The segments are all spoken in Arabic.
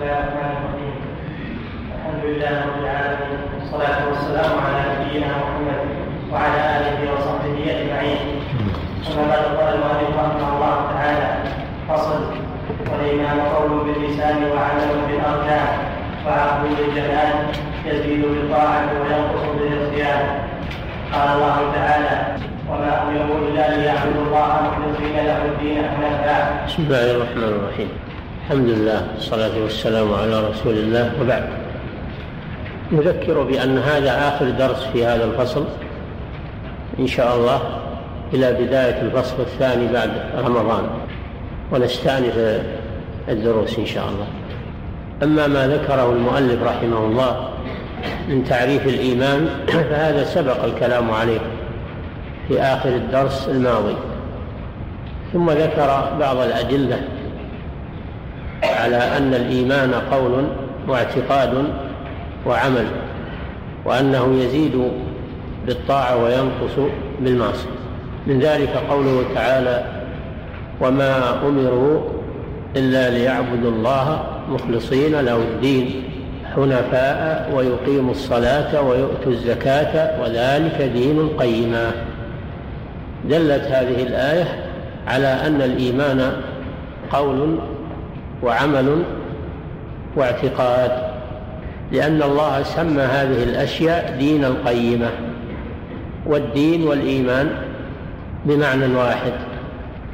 الله الرحمن الرحيم الحمد لله رب العالمين. والصلاة والسلام على نبينا محمد وعلى آله وصحبه أجمعين. أما بعد قال الله تعالى فصل والإيمان قول باللسان وعمل بالأركان وعقل بالجنان يزيد بالطاعة وينقص بالعصيان قال الله تعالى وما أمروا إلا ليعبدوا الله مخلصين له الدين حنفاء بسم الله الرحمن الرحيم. الحمد لله والصلاة والسلام على رسول الله. وبعد نذكر بأن هذا آخر درس في هذا الفصل إن شاء الله إلى بداية الفصل الثاني بعد رمضان. ونستأنف الدروس إن شاء الله. أما ما ذكره المؤلف رحمه الله من تعريف الإيمان فهذا سبق الكلام عليه في آخر الدرس الماضي. ثم ذكر بعض الأدلة على أن الإيمان قول واعتقاد وعمل وأنه يزيد بالطاعة وينقص بالمعصية. من ذلك قوله تعالى وما أمروا إلا ليعبدوا الله مخلصين له الدين حنفاء ويقيموا الصلاة ويؤتوا الزكاة وذلك دين قيما دلت هذه الآية على أن الإيمان قول وعمل واعتقاد لأن الله سمى هذه الأشياء دين القيمة والدين والإيمان بمعنى واحد.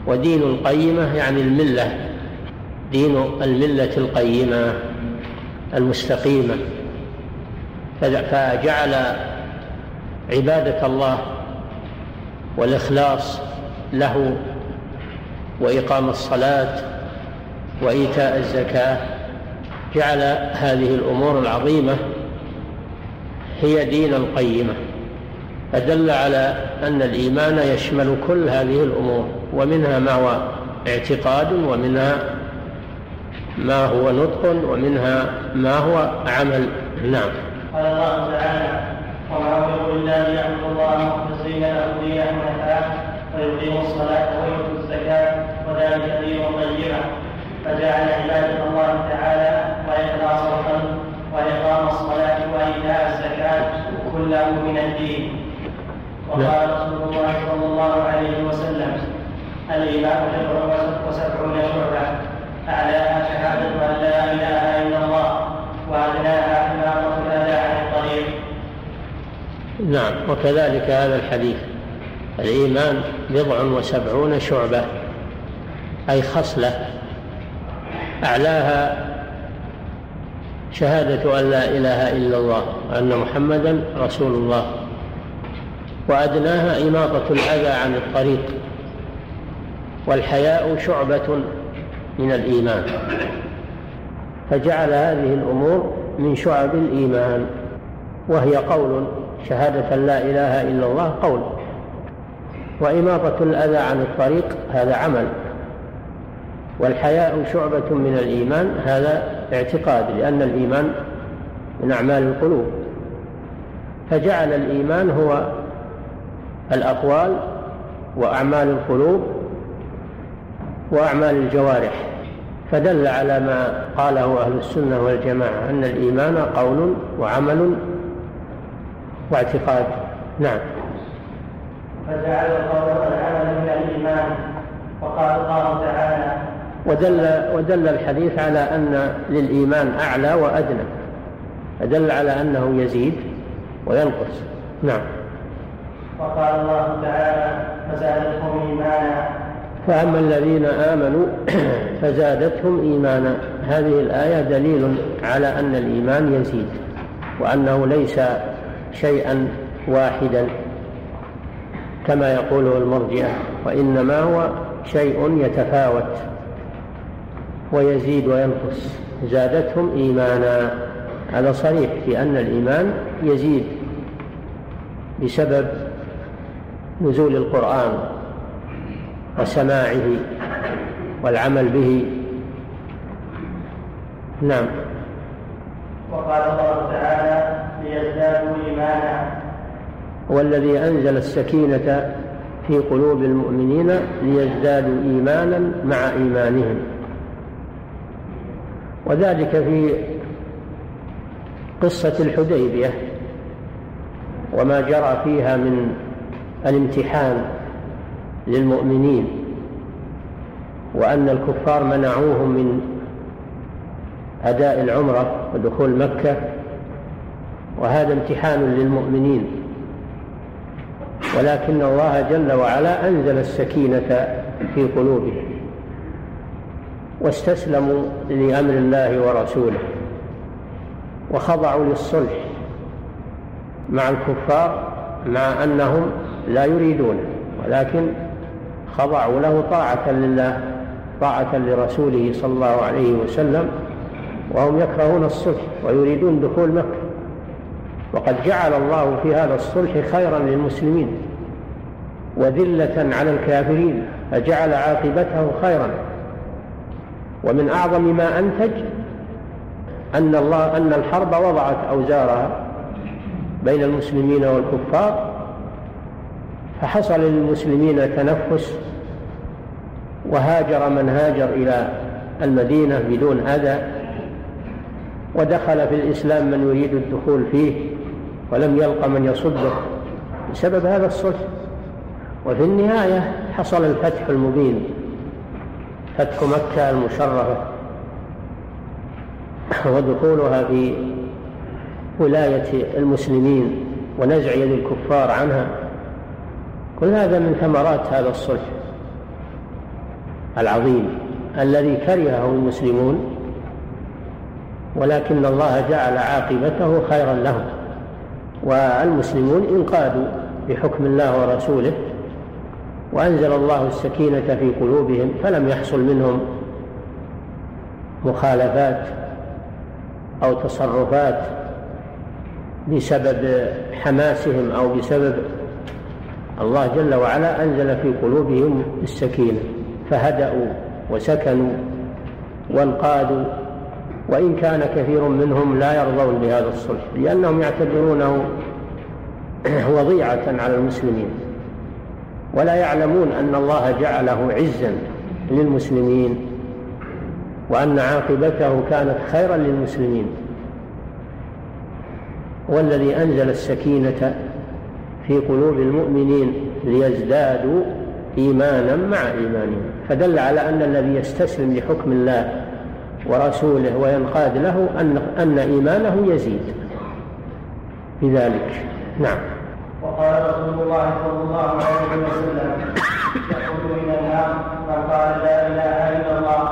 ودين القيمة يعني الملة دين الملة القيمة المستقيمة. فجعل عبادة الله والإخلاص له وإقام الصلاة وإيتاء الزكاة جعل هذه الأمور العظيمة هي دين القيمة. فدل على أن الإيمان يشمل كل هذه الأمور ومنها ما هو اعتقاد ومنها ما هو نطق ومنها ما هو عمل. نعم. قال الله تعالى وما امروا الا ليعبدوا الله مخلصين له الدين حنفاء ويقيموا الصلاه ويؤتوا الزكاه وذلك دين قيمه فجعل عباده الله تعالى وإخلاص القلب وإقام الصلاة وإيتاء الزكاة كله من الدين. وقال رسول الله صلى الله عليه وسلم الايمان بضع وسبعون شعبة أعلاها شهادة أن لا إله إلا الله وأدناها امامه الاذى عن الطريق. نعم وكذلك هذا الحديث. الإيمان بضع وسبعون شعبة أي خصلة أعلاها شهادة أن لا إله إلا الله وأن محمدا رسول الله. وأدناها إماطة الأذى عن الطريق. والحياء شعبة من الإيمان. فجعل هذه الأمور من شعب الإيمان. وهي قول شهادة لا إله إلا الله قول. وإماطة الأذى عن الطريق هذا عمل. والحياء شعبة من الإيمان هذا اعتقاد لأن الإيمان من أعمال القلوب. فجعل الإيمان هو الأقوال وأعمال القلوب وأعمال الجوارح. فدل على ما قاله أهل السنة والجماعة أن الإيمان قول وعمل واعتقاد. نعم. فجعل القول والعمل من الإيمان وقال الله تعالى ودل ودل الحديث على أن للإيمان أعلى وأدنى فدل على أنه يزيد وينقص. نعم. وقال الله تعالى فزادتهم إيمانا. فأما الذين آمنوا فزادتهم إيمانا. هذه الآية دليل على أن الإيمان يزيد وأنه ليس شيئا واحدا كما يقوله المرجئة وإنما هو شيء يتفاوت. ويزيد وينقص. زادتهم إيمانا. هذا صريح في أن الإيمان يزيد بسبب نزول القرآن وسماعه والعمل به. نعم. وقال الله تعالى ليزدادوا إيمانا. والذي أنزل السكينة في قلوب المؤمنين ليزدادوا إيمانا مع إيمانهم. وذلك في قصة الحديبية وما جرى فيها من الامتحان للمؤمنين وأن الكفار منعوهم من أداء العمرة ودخول مكة وهذا امتحان للمؤمنين. ولكن الله جل وعلا أنزل السكينة في قلوبهم. واستسلموا لأمر الله ورسوله وخضعوا للصلح مع الكفار مع أنهم لا يريدونه ولكن خضعوا له طاعة لله طاعة لرسوله صلى الله عليه وسلم وهم يكرهون الصلح ويريدون دخول مكة. وقد جعل الله في هذا الصلح خيرا للمسلمين وذلة على الكافرين فجعل عاقبته خيرا. ومن أعظم ما أنتج أن الله أن الحرب وضعت أوزارها بين المسلمين والكفار فحصل للمسلمين تنفس وهاجر من هاجر إلى المدينة بدون أذى ودخل في الإسلام من يريد الدخول فيه ولم يلق من يصده بسبب هذا الصلح. وفي النهاية حصل الفتح المبين. فتح مكة المشرفة. ودخولها في ولاية المسلمين ونزع يد الكفار عنها. كل هذا من ثمرات هذا الصلح العظيم الذي كرهه المسلمون ولكن الله جعل عاقبته خيرا لهم. والمسلمون انقادوا بحكم الله ورسوله وأنزل الله السكينة في قلوبهم فلم يحصل منهم مخالفات أو تصرفات بسبب حماسهم أو بسبب الله جل وعلا أنزل في قلوبهم السكينة فهدأوا وسكنوا وانقادوا وإن كان كثير منهم لا يرضون بهذا الصلح لأنهم يعتبرونه وضيعة على المسلمين. ولا يعلمون أن الله جعله عزا للمسلمين وأن عاقبته كانت خيرا للمسلمين. والذي أنزل السكينة في قلوب المؤمنين ليزدادوا إيمانا مع إيمانهم. فدل على أن الذي يستسلم لحكم الله ورسوله وينقاد له أن, أن إيمانه يزيد. بذلك. نعم. وقال رسول الله صلى الله عليه وسلم يخرج من النار من قال لا إله إلا الله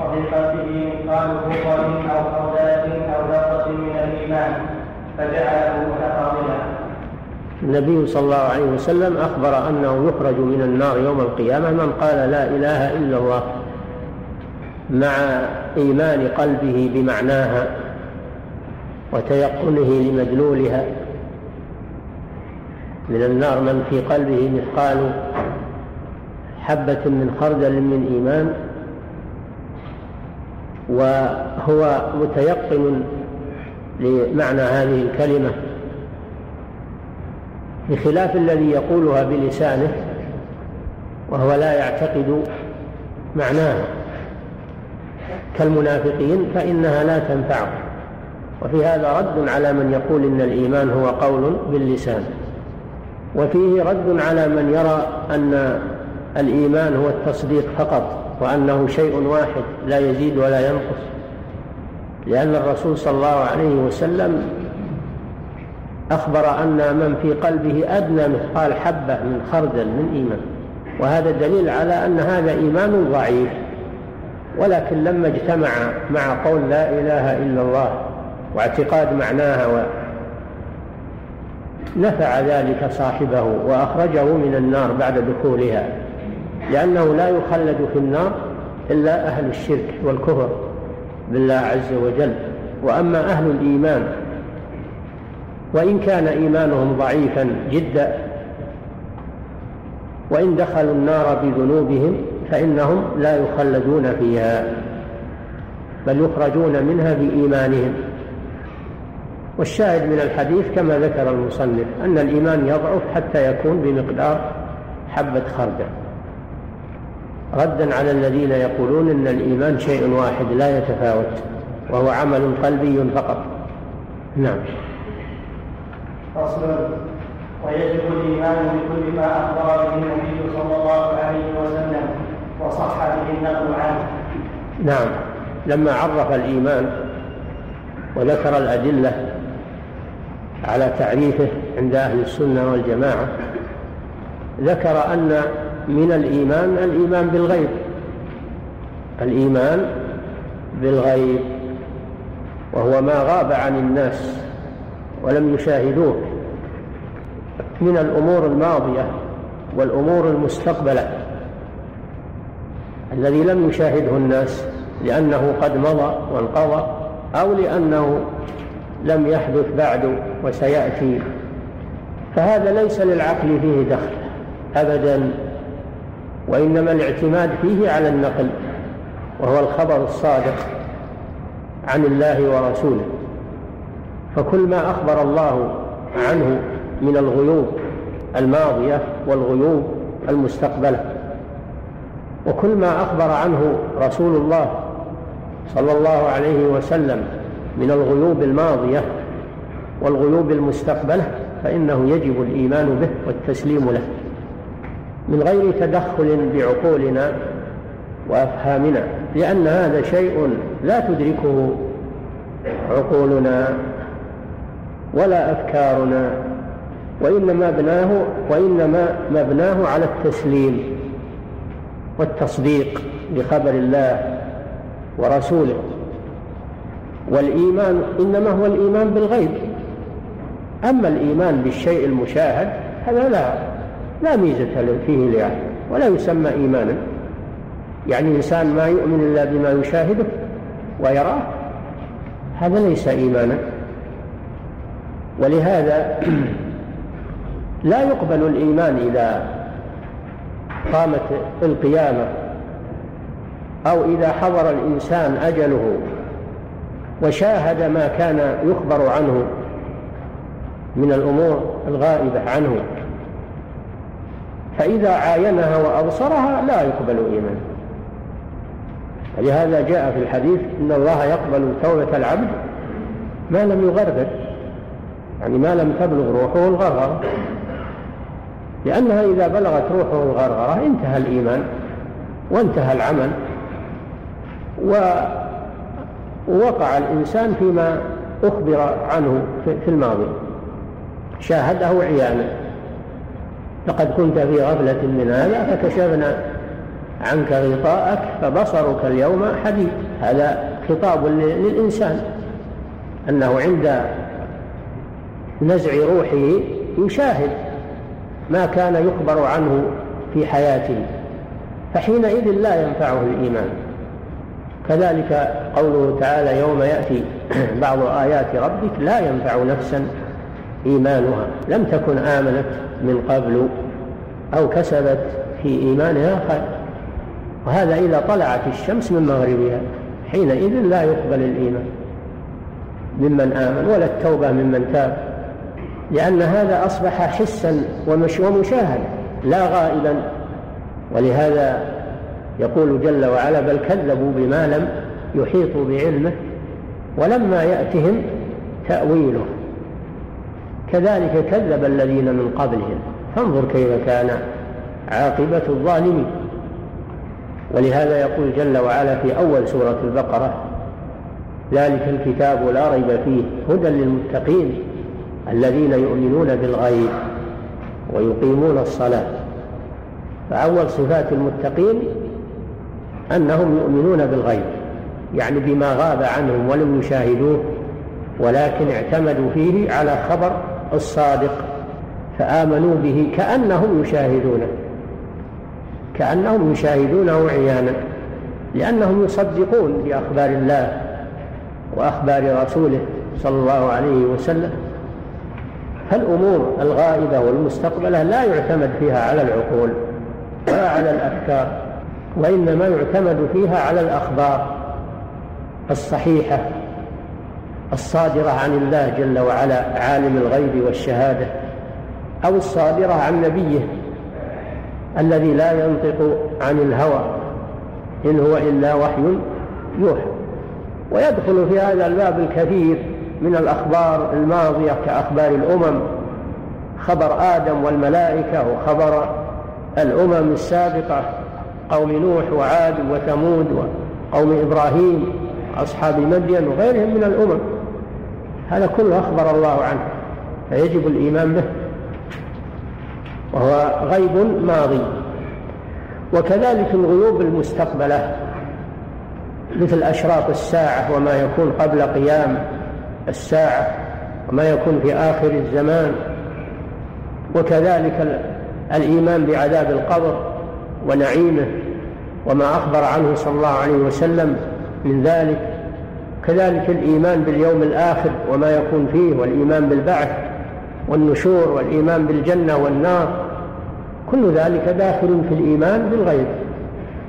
وفي قلبه مثقال خطر أو خردله أو ذرة من الإيمان فجعله متفاضلا النبي صلى الله عليه وسلم أخبر أنه يخرج من النار يوم القيامة من قال لا إله إلا الله مع إيمان قلبه بمعناها وتيقنه لمدلولها. من النار من في قلبه مثقال حبة من خردل من إيمان وهو متيقن لمعنى هذه الكلمة. بخلاف الذي يقولها بلسانه وهو لا يعتقد معناها كالمنافقين فإنها لا تنفعه وفي هذا رد على من يقول إن الإيمان هو قول باللسان. وفيه رد على من يرى أن الإيمان هو التصديق فقط وأنه شيء واحد لا يزيد ولا ينقص لأن الرسول صلى الله عليه وسلم أخبر أن من في قلبه أدنى مثقال حبة من خردل من إيمان وهذا دليل على أن هذا إيمان ضعيف ولكن لما اجتمع مع قول لا إله إلا الله واعتقاد معناها نفع ذلك صاحبه وأخرجه من النار بعد دخولها لأنه لا يخلد في النار إلا أهل الشرك والكفر بالله عز وجل. وأما أهل الإيمان وإن كان إيمانهم ضعيفا جدا وإن دخلوا النار بذنوبهم فإنهم لا يخلدون فيها بل يخرجون منها بإيمانهم. والشاهد من الحديث كما ذكر المصنف أن الإيمان يضعف حتى يكون بمقدار حبة خردل. ردا على الذين يقولون أن الإيمان شيء واحد لا يتفاوت وهو عمل قلبي فقط. نعم. فصل ويجب الإيمان بكل ما أخبر به النبي صلى الله عليه وسلم وصح به النقل عنه. نعم. لما عرف الإيمان وذكر الأدلة على تعريفه عند أهل السنة والجماعة ذكر أن من الإيمان الإيمان بالغيب. الإيمان بالغيب وهو ما غاب عن الناس ولم يشاهدوه من الأمور الماضية والأمور المستقبلة الذي لم يشاهده الناس لأنه قد مضى وانقضى أو لأنه لم يحدث بعد وسيأتي. فهذا ليس للعقل فيه دخل أبدا وإنما الاعتماد فيه على النقل وهو الخبر الصادق عن الله ورسوله. فكل ما أخبر الله عنه من الغيوب الماضية والغيوب المستقبلة وكل ما أخبر عنه رسول الله صلى الله عليه وسلم من الغيوب الماضية والغيوب المستقبلة فإنه يجب الإيمان به والتسليم له. من غير تدخل بعقولنا وأفهامنا لأن هذا شيء لا تدركه عقولنا ولا أفكارنا وإنما مبناه وإنما مبناه على التسليم والتصديق بخبر الله ورسوله. والإيمان إنما هو الإيمان بالغيب. أما الإيمان بالشيء المشاهد هذا لا لا ميزة فيه لأحد ولا يسمى إيمانا. يعني إنسان ما يؤمن إلا بما يشاهده ويراه هذا ليس إيمانا. ولهذا لا يقبل الإيمان إذا قامت القيامة أو إذا حضر الإنسان أجله وشاهد ما كان يخبر عنه من الأمور الغائبة عنه. فإذا عاينها وأبصرها لا يقبل إيمان ولهذا جاء في الحديث إن الله يقبل توبة العبد ما لم يغرغر يعني ما لم تبلغ روحه الغرغرة لأنها إذا بلغت روحه الغرغرة انتهى الإيمان وانتهى العمل. ووقع الإنسان فيما أخبر عنه في الماضي. شاهده عيانا لقد كنت في غفلة من هذا فكشفنا عنك غطاءك فبصرك اليوم حديد. هذا خطاب للإنسان. أنه عند نزع روحه يشاهد ما كان يخبر عنه في حياته. فحينئذ لا ينفعه الإيمان. كذلك قوله تعالى يوم يأتي بعض آيات ربك لا ينفع نفسا إيمانها. لم تكن آمنت من قبل أو كسبت في إيمانها خير. وهذا إذا طلعت الشمس من مغربها حينئذ لا يقبل الإيمان ممن آمن ولا التوبة ممن تاب لأن هذا أصبح حسا ومشاهد لا غائبا. ولهذا يقول جل وعلا بل كذبوا بما لم يحيطوا بعلمه ولما يأتهم تأويله. كذلك كذب الذين من قبلهم. فانظر كيف كان عاقبة الظالمين. ولهذا يقول جل وعلا في أول سورة البقرة ذلك الكتاب لا ريب فيه هدى للمتقين الذين يؤمنون بالغيب ويقيمون الصلاة. فأول صفات المتقين أنهم يؤمنون بالغيب يعني بما غاب عنهم ولم يشاهدوه ولكن اعتمدوا فيه على خبر الصادق فآمنوا به كأنهم يشاهدونه كأنهم يشاهدونه عيانا لأنهم يصدقون بأخبار الله وأخبار رسوله صلى الله عليه وسلم. فالأمور الغائبة والمستقبلة لا يعتمد فيها على العقول ولا على الأفكار. وإنما يعتمد فيها على الأخبار الصحيحة الصادرة عن الله جل وعلا عالم الغيب والشهادة أو الصادرة عن نبيه الذي لا ينطق عن الهوى إن هو إلا وحي يوحى. ويدخل في هذا الباب الكثير من الأخبار الماضية كأخبار الأمم خبر آدم والملائكة وخبر الأمم السابقة قوم نوح وعاد وثمود وقوم إبراهيم أصحاب مدين وغيرهم من الأمم. هذا كله أخبر الله عنه فيجب الإيمان به وهو غيب ماضي. وكذلك الغيوب المستقبلة مثل أشراط الساعة وما يكون قبل قيام الساعة وما يكون في آخر الزمان. وكذلك الإيمان بعذاب القبر ونعيمه وما أخبر عنه صلى الله عليه وسلم من ذلك. كذلك الإيمان باليوم الآخر وما يكون فيه والإيمان بالبعث والنشور والإيمان بالجنة والنار كل ذلك داخل في الإيمان بالغيب.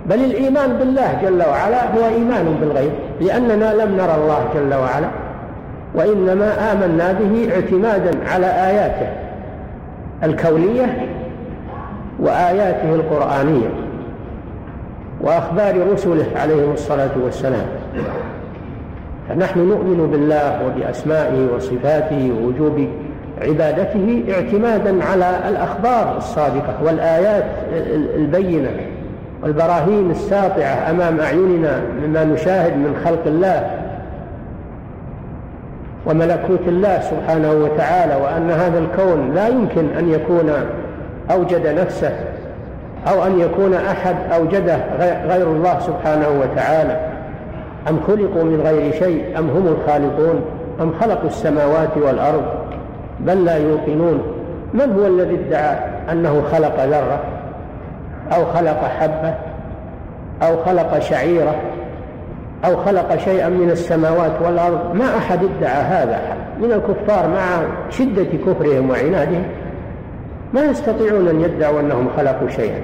بل الإيمان بالله جل وعلا هو إيمان بالغيب لأننا لم نرى الله جل وعلا وإنما آمنا به اعتمادا على آياته الكونية وآياته القرآنية وأخبار رسله عليهم الصلاة والسلام. فنحن نؤمن بالله وبأسمائه وصفاته ووجوب عبادته اعتمادا على الأخبار الصادقة والآيات البينة والبراهين الساطعة أمام أعيننا مما نشاهد من خلق الله وملكوت الله سبحانه وتعالى وأن هذا الكون لا يمكن أن يكون أوجد نفسه أو أن يكون أحد أوجده غير الله سبحانه وتعالى. أم خلقوا من غير شيء؟ أم هم الخالقون؟ أم خلقوا السماوات والأرض؟ بل لا يوقنون. من هو الذي ادعى أنه خلق ذرة؟ أو خلق حبة؟ أو خلق شعيرة؟ أو خلق شيئا من السماوات والأرض؟ ما أحد ادعى هذا من الكفار مع شدة كفرهم وعنادهم ما يستطيعون أن يدعوا أنهم خلقوا شيئا.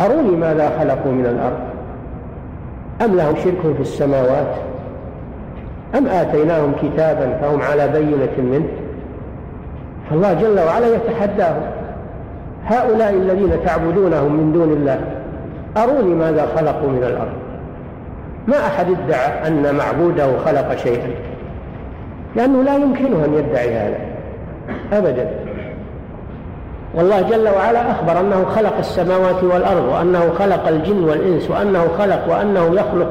أروني ماذا خلقوا من الأرض؟ أم لهم شرك في السماوات؟ أم آتيناهم كتابا فهم على بينة منه؟ فالله جل وعلا يتحداهم. هؤلاء الذين تعبدونهم من دون الله أروني ماذا خلقوا من الأرض؟ ما أحد ادعى أن معبوده خلق شيئا. لأنه لا يمكنه أن يدعي هذا. أبدا. والله جل وعلا أخبر أنه خلق السماوات والأرض وأنه خلق الجن والإنس وأنه خلق وأنه يخلق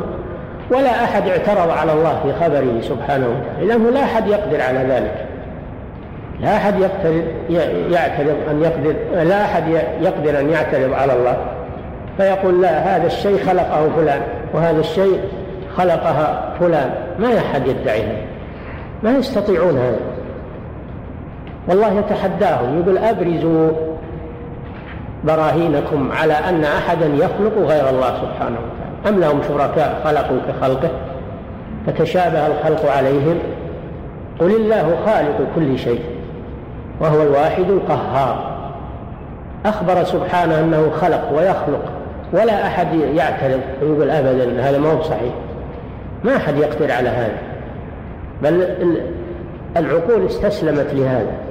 ولا أحد اعترض على الله في خبره سبحانه وتعالى. لأنه لا أحد يقدر على ذلك. لا أحد يعترض أن يقدر لا أحد يقدر أن يعترض على الله. فيقول لا هذا الشيء خلقه فلان وهذا الشيء خلقها فلان. ما أحد يدعي هذا. ما يستطيعون هذا. والله يتحداهم يقول أبرزوا براهينكم على أن أحدا يخلق غير الله سبحانه وتعالى. أم لهم شركاء خلقوا كخلقه؟ فتشابه الخلق عليهم؟ قل الله خالق كل شيء وهو الواحد القهار. أخبر سبحانه أنه خلق ويخلق ولا أحد يعترض ويقول أبدا هذا ما هو صحيح. ما أحد يقدر على هذا. بل العقول استسلمت لهذا.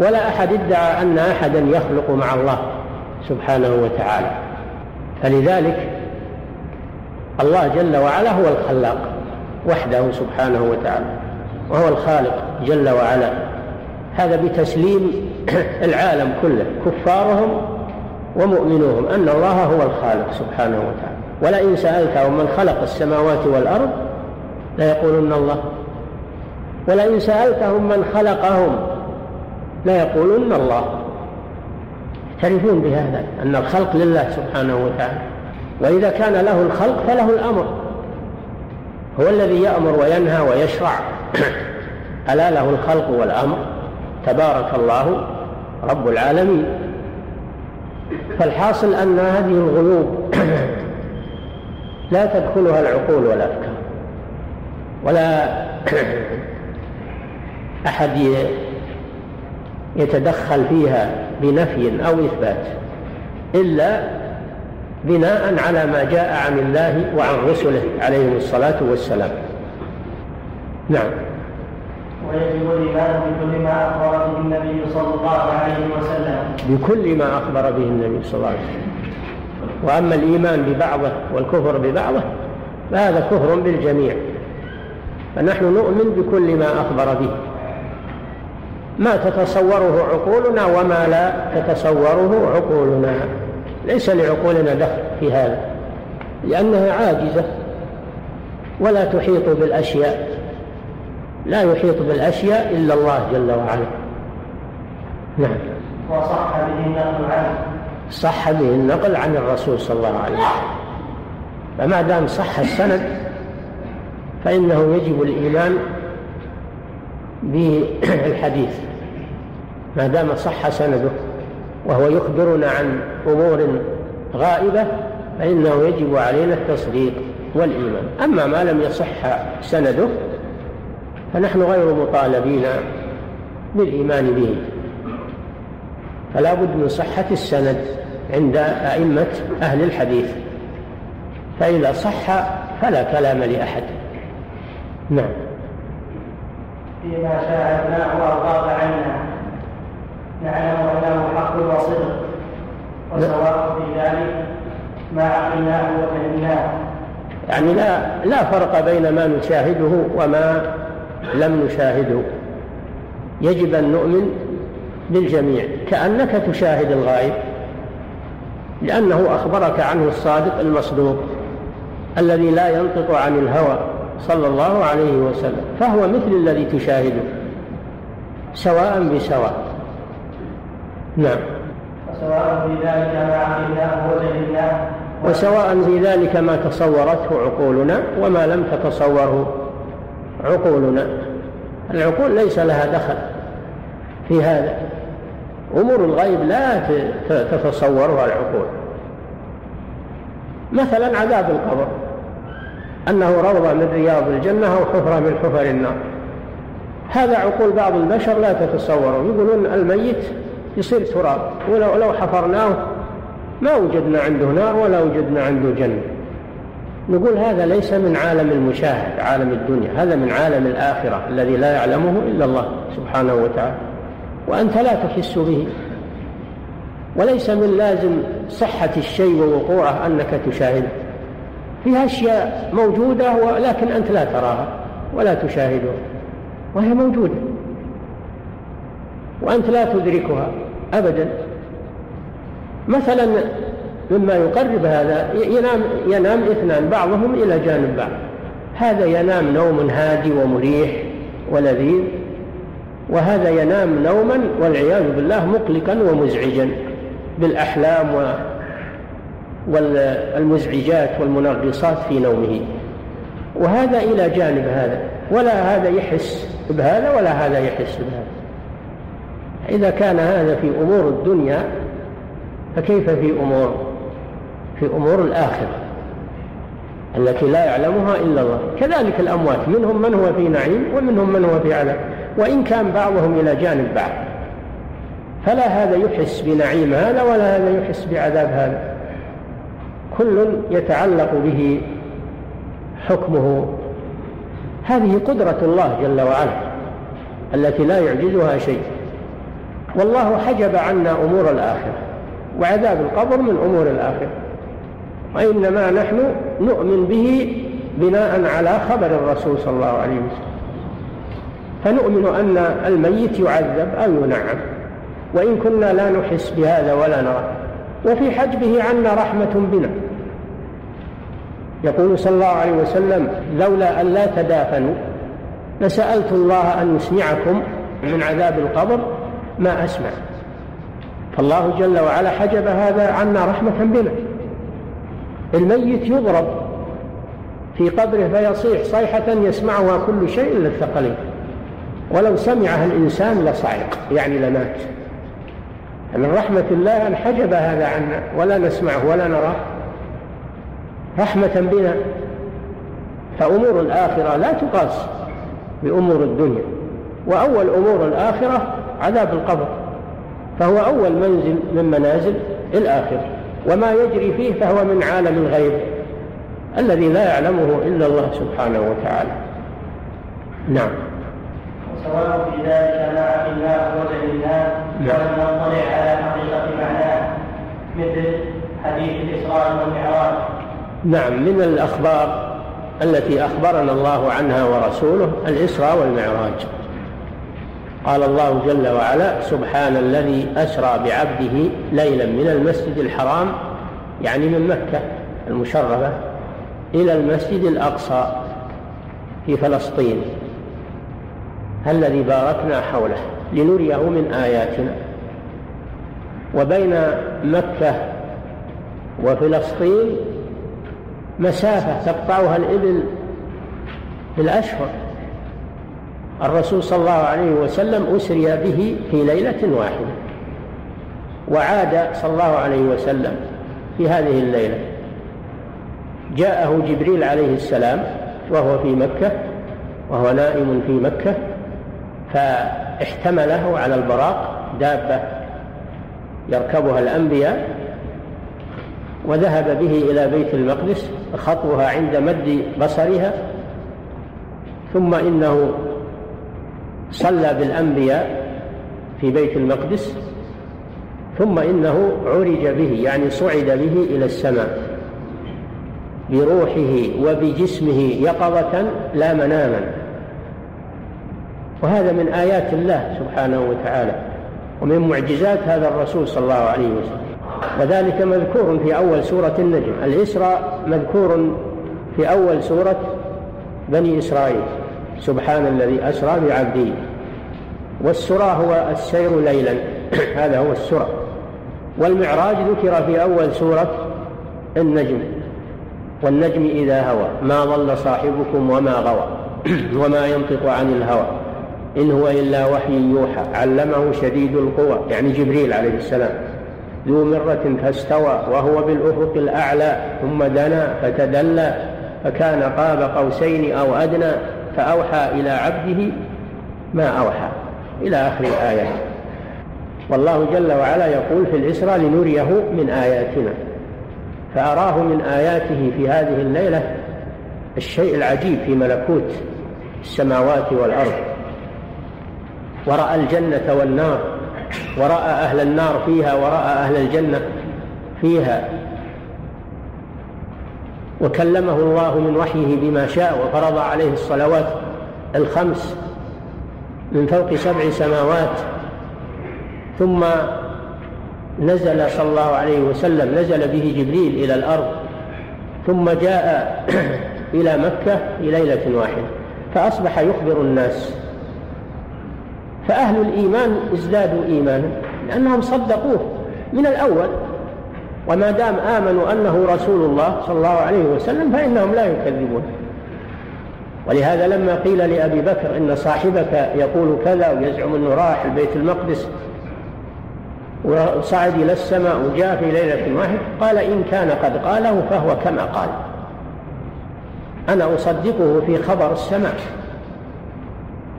ولا أحد ادعى أن أحدا يخلق مع الله سبحانه وتعالى. فلذلك الله جل وعلا هو الخلاق وحده سبحانه وتعالى وهو الخالق جل وعلا. هذا بتسليم العالم كله كفارهم ومؤمنوهم أن الله هو الخالق سبحانه وتعالى. ولئن سألتهم من خلق السماوات والأرض ليقولن الله. ولئن سألتهم من خلقهم ليقولن الله. يعترفون بهذا أن الخلق لله سبحانه وتعالى. وإذا كان له الخلق فله الأمر. هو الذي يأمر وينهى ويشرع. ألا له الخلق والأمر. تبارك الله رب العالمين. فالحاصل أن هذه الغيوب لا تدخلها العقول والأفكار. ولا أحد يتدخل فيها بنفي أو إثبات إلا بناء على ما جاء عن الله وعن رسله عليهم الصلاة والسلام. نعم. ويجب الإيمان بكل ما أخبر به النبي صلى الله عليه وسلم. بكل ما أخبر به النبي صلى الله عليه وسلم. وأما الإيمان ببعضه والكفر ببعضه فهذا كفر بالجميع. فنحن نؤمن بكل ما أخبر به. ما تتصوره عقولنا وما لا تتصوره عقولنا. ليس لعقولنا دخل في هذا لأنها عاجزة ولا تحيط بالأشياء. لا يحيط بالأشياء إلا الله جل وعلا. نعم. وصح به النقل عنه. صح به النقل عن الرسول صلى الله عليه وسلم. فما دام صح السند فإنه يجب الإيمان بالحديث. ما دام صح سنده وهو يخبرنا عن أمور غائبة فإنه يجب علينا التصديق والإيمان. أما ما لم يصح سنده فنحن غير مطالبين بالإيمان به. فلا بد من صحة السند عند أئمة أهل الحديث. فإذا صح فلا كلام لأحد. نعم. فيما شاهدناه وأغاب عنا نعلم أنه حق وصدق. وسواء في ذلك ما عقلناه وفهمناه يعني لا لا فرق بين ما نشاهده وما لم نشاهده. يجب أن نؤمن بالجميع كأنك تشاهد الغائب لأنه أخبرك عنه الصادق المصدوق الذي لا ينطق عن الهوى. صلى الله عليه وسلم فهو مثل الذي تشاهده سواء بسواء. نعم. وسواء في ذلك ما عقلناه وجهلناه وسواء في ذلك ما تصورته عقولنا وما لم تتصوره عقولنا. العقول ليس لها دخل في هذا. أمور الغيب لا تتصورها العقول. مثلا عذاب القبر. أنه روضة من رياض الجنة أو حفرة من حفر النار. هذا عقول بعض البشر لا تتصوره. يقولون الميت يصير تراب. ولو لو حفرناه ما وجدنا عنده نار ولا وجدنا عنده جنة. نقول هذا ليس من عالم المشاهد عالم الدنيا. هذا من عالم الآخرة الذي لا يعلمه إلا الله سبحانه وتعالى. وأنت لا تحس به. وليس من لازم صحة الشيء ووقوعه أنك تشاهده. فيها أشياء موجودة ولكن أنت لا تراها ولا تشاهدها وهي موجودة. وأنت لا تدركها أبدا. مثلا مما يقرب هذا ينام ينام اثنان بعضهم إلى جانب بعض. هذا ينام نوم هادي ومريح ولذيذ وهذا ينام نوما والعياذ بالله مقلقا ومزعجا بالأحلام والمزعجات والمنغصات في نومه. وهذا إلى جانب هذا. ولا هذا يحس بهذا ولا هذا يحس بهذا. إذا كان هذا في أمور الدنيا فكيف في أمور؟ في أمور الآخرة التي لا يعلمها إلا الله. كذلك الأموات منهم من هو في نعيم ومنهم من هو في عذاب. وإن كان بعضهم إلى جانب بعض فلا هذا يحس بنعيم هذا ولا هذا يحس بعذاب هذا. كل يتعلق به حكمه. هذه قدرة الله جل وعلا التي لا يعجزها شيء. والله حجب عنا أمور الآخرة وعذاب القبر من أمور الآخرة. وإنما نحن نؤمن به بناء على خبر الرسول صلى الله عليه وسلم. فنؤمن أن الميت يعذب أو ينعم وإن كنا لا نحس بهذا ولا نرى. وفي حجبه عنا رحمة بنا. يقول صلى الله عليه وسلم لولا أن لا تدافنوا لسألت الله أن يسمعكم من عذاب القبر ما أسمع. فالله جل وعلا حجب هذا عنا رحمة بنا. الميت يضرب في قبره فيصيح صيحة يسمعها كل شيء إلا الثقلين. ولو سمعها الإنسان لصعق يعني لمات. من رحمة الله أن حجب هذا عنا ولا نسمعه ولا نراه. رحمة بنا. فأمور الآخرة لا تقاس بأمور الدنيا وأول أمور الآخرة عذاب القبر فهو أول منزل من منازل الآخرة وما يجري فيه فهو من عالم الغيب الذي لا يعلمه إلا الله سبحانه وتعالى. نعم. سواء في ذلك ما عقلناه وجهلناه نعم. ولم نطلع على حقيقة معناه مثل حديث الإسراء والمعراج. نعم من الأخبار التي أخبرنا الله عنها ورسوله الإسراء والمعراج. قال الله جل وعلا سبحان الذي أسرى بعبده ليلا من المسجد الحرام يعني من مكة المشرفة إلى المسجد الأقصى في فلسطين. الذي باركنا حوله لنريه من آياتنا. وبين مكة وفلسطين مسافة تقطعها الإبل بالأشهر. الرسول صلى الله عليه وسلم أسري به في ليلة واحدة وعاد صلى الله عليه وسلم في هذه الليلة. جاءه جبريل عليه السلام وهو في مكة وهو نائم في مكة فاحتمله على البراق دابة يركبها الأنبياء وذهب به إلى بيت المقدس خطوها عند مد بصرها ثم إنه صلى بالأنبياء في بيت المقدس ثم إنه عرج به يعني صعد به إلى السماء بروحه وبجسمه يقظة لا مناما. وهذا من آيات الله سبحانه وتعالى ومن معجزات هذا الرسول صلى الله عليه وسلم. وذلك مذكور في أول سورة النجم. الإسراء مذكور في أول سورة بني إسرائيل. سبحان الذي أسرى بعبده. والسرى هو السير ليلا. هذا هو السرى. والمعراج ذكر في أول سورة النجم. والنجم إذا هوى. ما ضل صاحبكم وما غوى. وما ينطق عن الهوى. إن هو إلا وحي يوحى. علمه شديد القوى. يعني جبريل عليه السلام. ذو مرة فاستوى وهو بالأفق الأعلى ثم دنا فتدلى فكان قاب قوسين أو أدنى فأوحى إلى عبده ما أوحى. إلى آخر الآيات والله جل وعلا يقول في الإسرى لنريه من آياتنا. فأراه من آياته في هذه الليلة الشيء العجيب في ملكوت السماوات والأرض. ورأى الجنة والنار. ورأى أهل النار فيها ورأى أهل الجنة فيها. وكلمه الله من وحيه بما شاء وفرض عليه الصلوات الخمس من فوق سبع سماوات. ثم نزل صلى الله عليه وسلم نزل به جبريل إلى الأرض. ثم جاء إلى مكة في ليلة واحدة فأصبح يخبر الناس. فأهل الإيمان ازدادوا إيمانا لأنهم صدقوه من الأول. وما دام آمنوا أنه رسول الله صلى الله عليه وسلم فإنهم لا يكذبون. ولهذا لما قيل لأبي بكر إن صاحبك يقول كذا ويزعم أنه راح البيت المقدس وصعد إلى السماء وجاء في ليلة واحدة قال إن كان قد قاله فهو كما قال. أنا أصدقه في خبر السماء.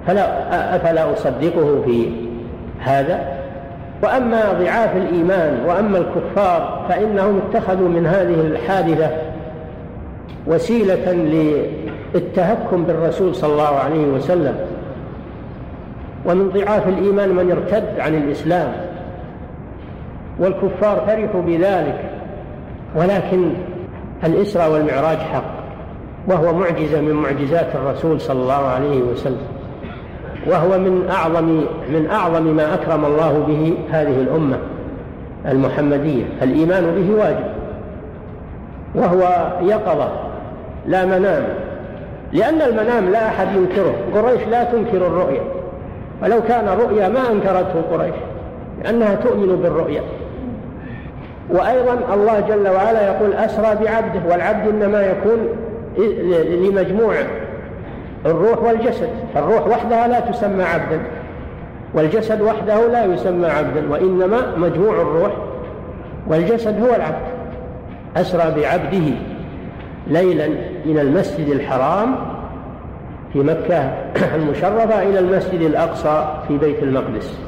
فلا أفلا أصدقه في هذا؟ وأما ضعاف الإيمان وأما الكفار فإنهم اتخذوا من هذه الحادثة وسيلة للتهكم بالرسول صلى الله عليه وسلم. ومن ضعاف الإيمان من ارتد عن الإسلام. والكفار فرحوا بذلك ولكن الإسرى والمعراج حق وهو معجزة من معجزات الرسول صلى الله عليه وسلم. وهو من أعظم من أعظم ما أكرم الله به هذه الأمة المحمدية. الإيمان به واجب. وهو يقظة لا منام. لأن المنام لا أحد ينكره. قريش لا تنكر الرؤيا ولو كان رؤيا ما أنكرته قريش لأنها تؤمن بالرؤيا وأيضا الله جل وعلا يقول أسرى بعبده والعبد إنما يكون لمجموع الروح والجسد. الروح وحدها لا تسمى عبدا. والجسد وحده لا يسمى عبدا وإنما مجموع الروح والجسد هو العبد. أسرى بعبده ليلا من المسجد الحرام في مكة المشرفة إلى المسجد الأقصى في بيت المقدس.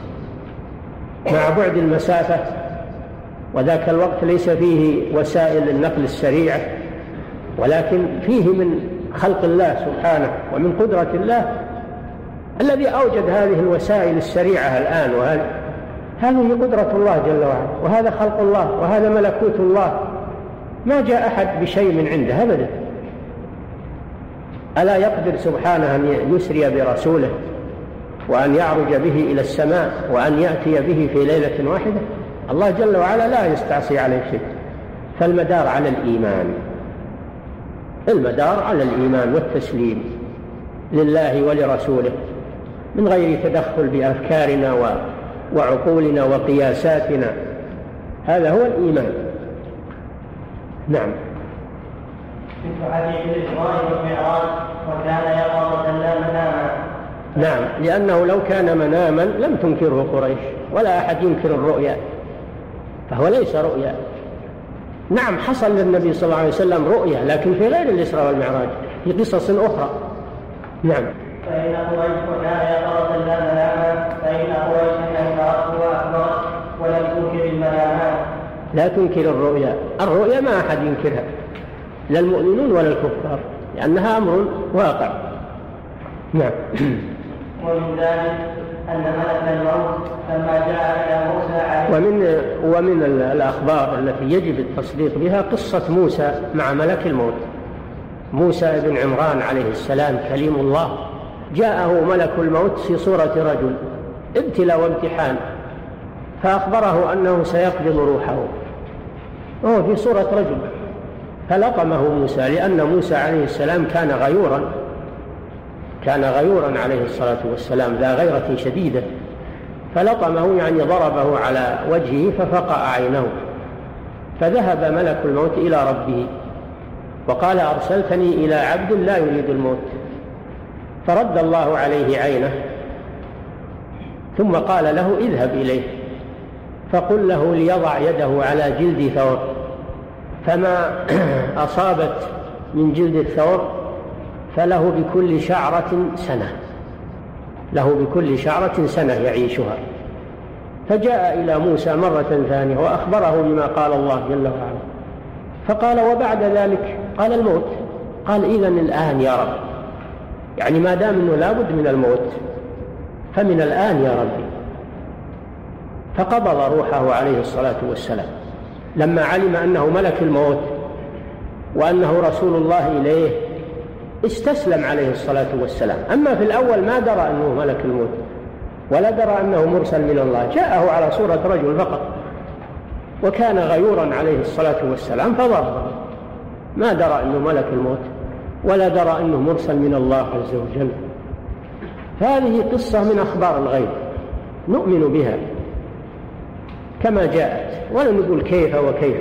مع بعد المسافة وذاك الوقت ليس فيه وسائل النقل السريعة ولكن فيه من خلق الله سبحانه ومن قدرة الله الذي أوجد هذه الوسائل السريعة الآن وهذه هذه قدرة الله جل وعلا وهذا خلق الله وهذا ملكوت الله. ما جاء أحد بشيء من عنده أبدا. ألا يقدر سبحانه أن يسري برسوله وأن يعرج به إلى السماء وأن يأتي به في ليلة واحدة؟ الله جل وعلا لا يستعصي عليه شيء. فالمدار على الإيمان. المدار على الإيمان والتسليم لله ولرسوله من غير تدخل بأفكارنا وعقولنا وقياساتنا. هذا هو الإيمان. نعم. مثل حديث الإسراء والمعراج وكان مناما. نعم لأنه لو كان مناما لم تنكره قريش ولا أحد ينكر الرؤيا فهو ليس رؤيا. نعم حصل للنبي صلى الله عليه وسلم رؤيا لكن في غير الإسراء والمعراج في قصص أخرى. نعم. فإن قريش وكان يقظة لا مناما فإن قريش أنكرته وأخبرت ولم تنكر المنامات لا تنكر الرؤيا. الرؤيا ما أحد ينكرها لا المؤمنون ولا الكفار لأنها أمر واقع. نعم. ومن ومن ومن الأخبار التي يجب التصديق بها قصة موسى مع ملك الموت. موسى بن عمران عليه السلام كليم الله. جاءه ملك الموت في صورة رجل ابتلى وامتحان فأخبره أنه سيقبض روحه. وهو في صورة رجل فلطمه موسى لأن موسى عليه السلام كان غيورا. كان غيورا عليه الصلاة والسلام ذا غيرة شديدة. فلطمه يعني ضربه على وجهه ففقع عينه فذهب ملك الموت إلى ربه وقال أرسلتني إلى عبد لا يريد الموت. فرد الله عليه عينه ثم قال له اذهب إليه. فقل له ليضع يده على جلد ثور. فما أصابت من جلد الثور فله بكل شعرة سنة. له بكل شعرة سنة يعيشها. فجاء إلى موسى مرة ثانية وأخبره بما قال الله جل وعلا. فقال وبعد ذلك قال الموت. قال إذا الآن يا رب. يعني ما دام أنه لابد من الموت فمن الآن يا ربي فقبض روحه عليه الصلاة والسلام. لما علم أنه ملك الموت وأنه رسول الله إليه استسلم عليه الصلاة والسلام. أما في الأول ما درى أنه ملك الموت ولا درى أنه مرسل من الله. جاءه على صورة رجل فقط وكان غيورا عليه الصلاة والسلام فضربه ما درى أنه ملك الموت ولا درى أنه مرسل من الله عز وجل. هذه قصة من أخبار الغيب نؤمن بها كما جاءت. ولا نقول كيف وكيف.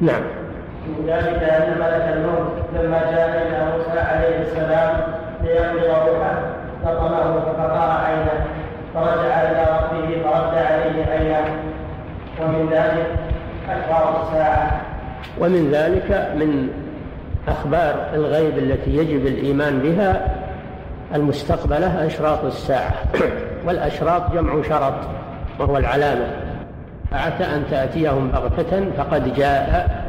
نعم. من ذلك أن ملك الموت لما جاء إلى موسى عليه السلام ليقبض روحه لطمه فقطع عينه فرجع إلى ربه فرد عليه عينه ومن ذلك أخبار الساعة. ومن ذلك من أخبار الغيب التي يجب الإيمان بها المستقبلة أشراط الساعة. والأشراط جمع شرط وهو العلامة. عسى أن تأتيهم بغتة فقد جاء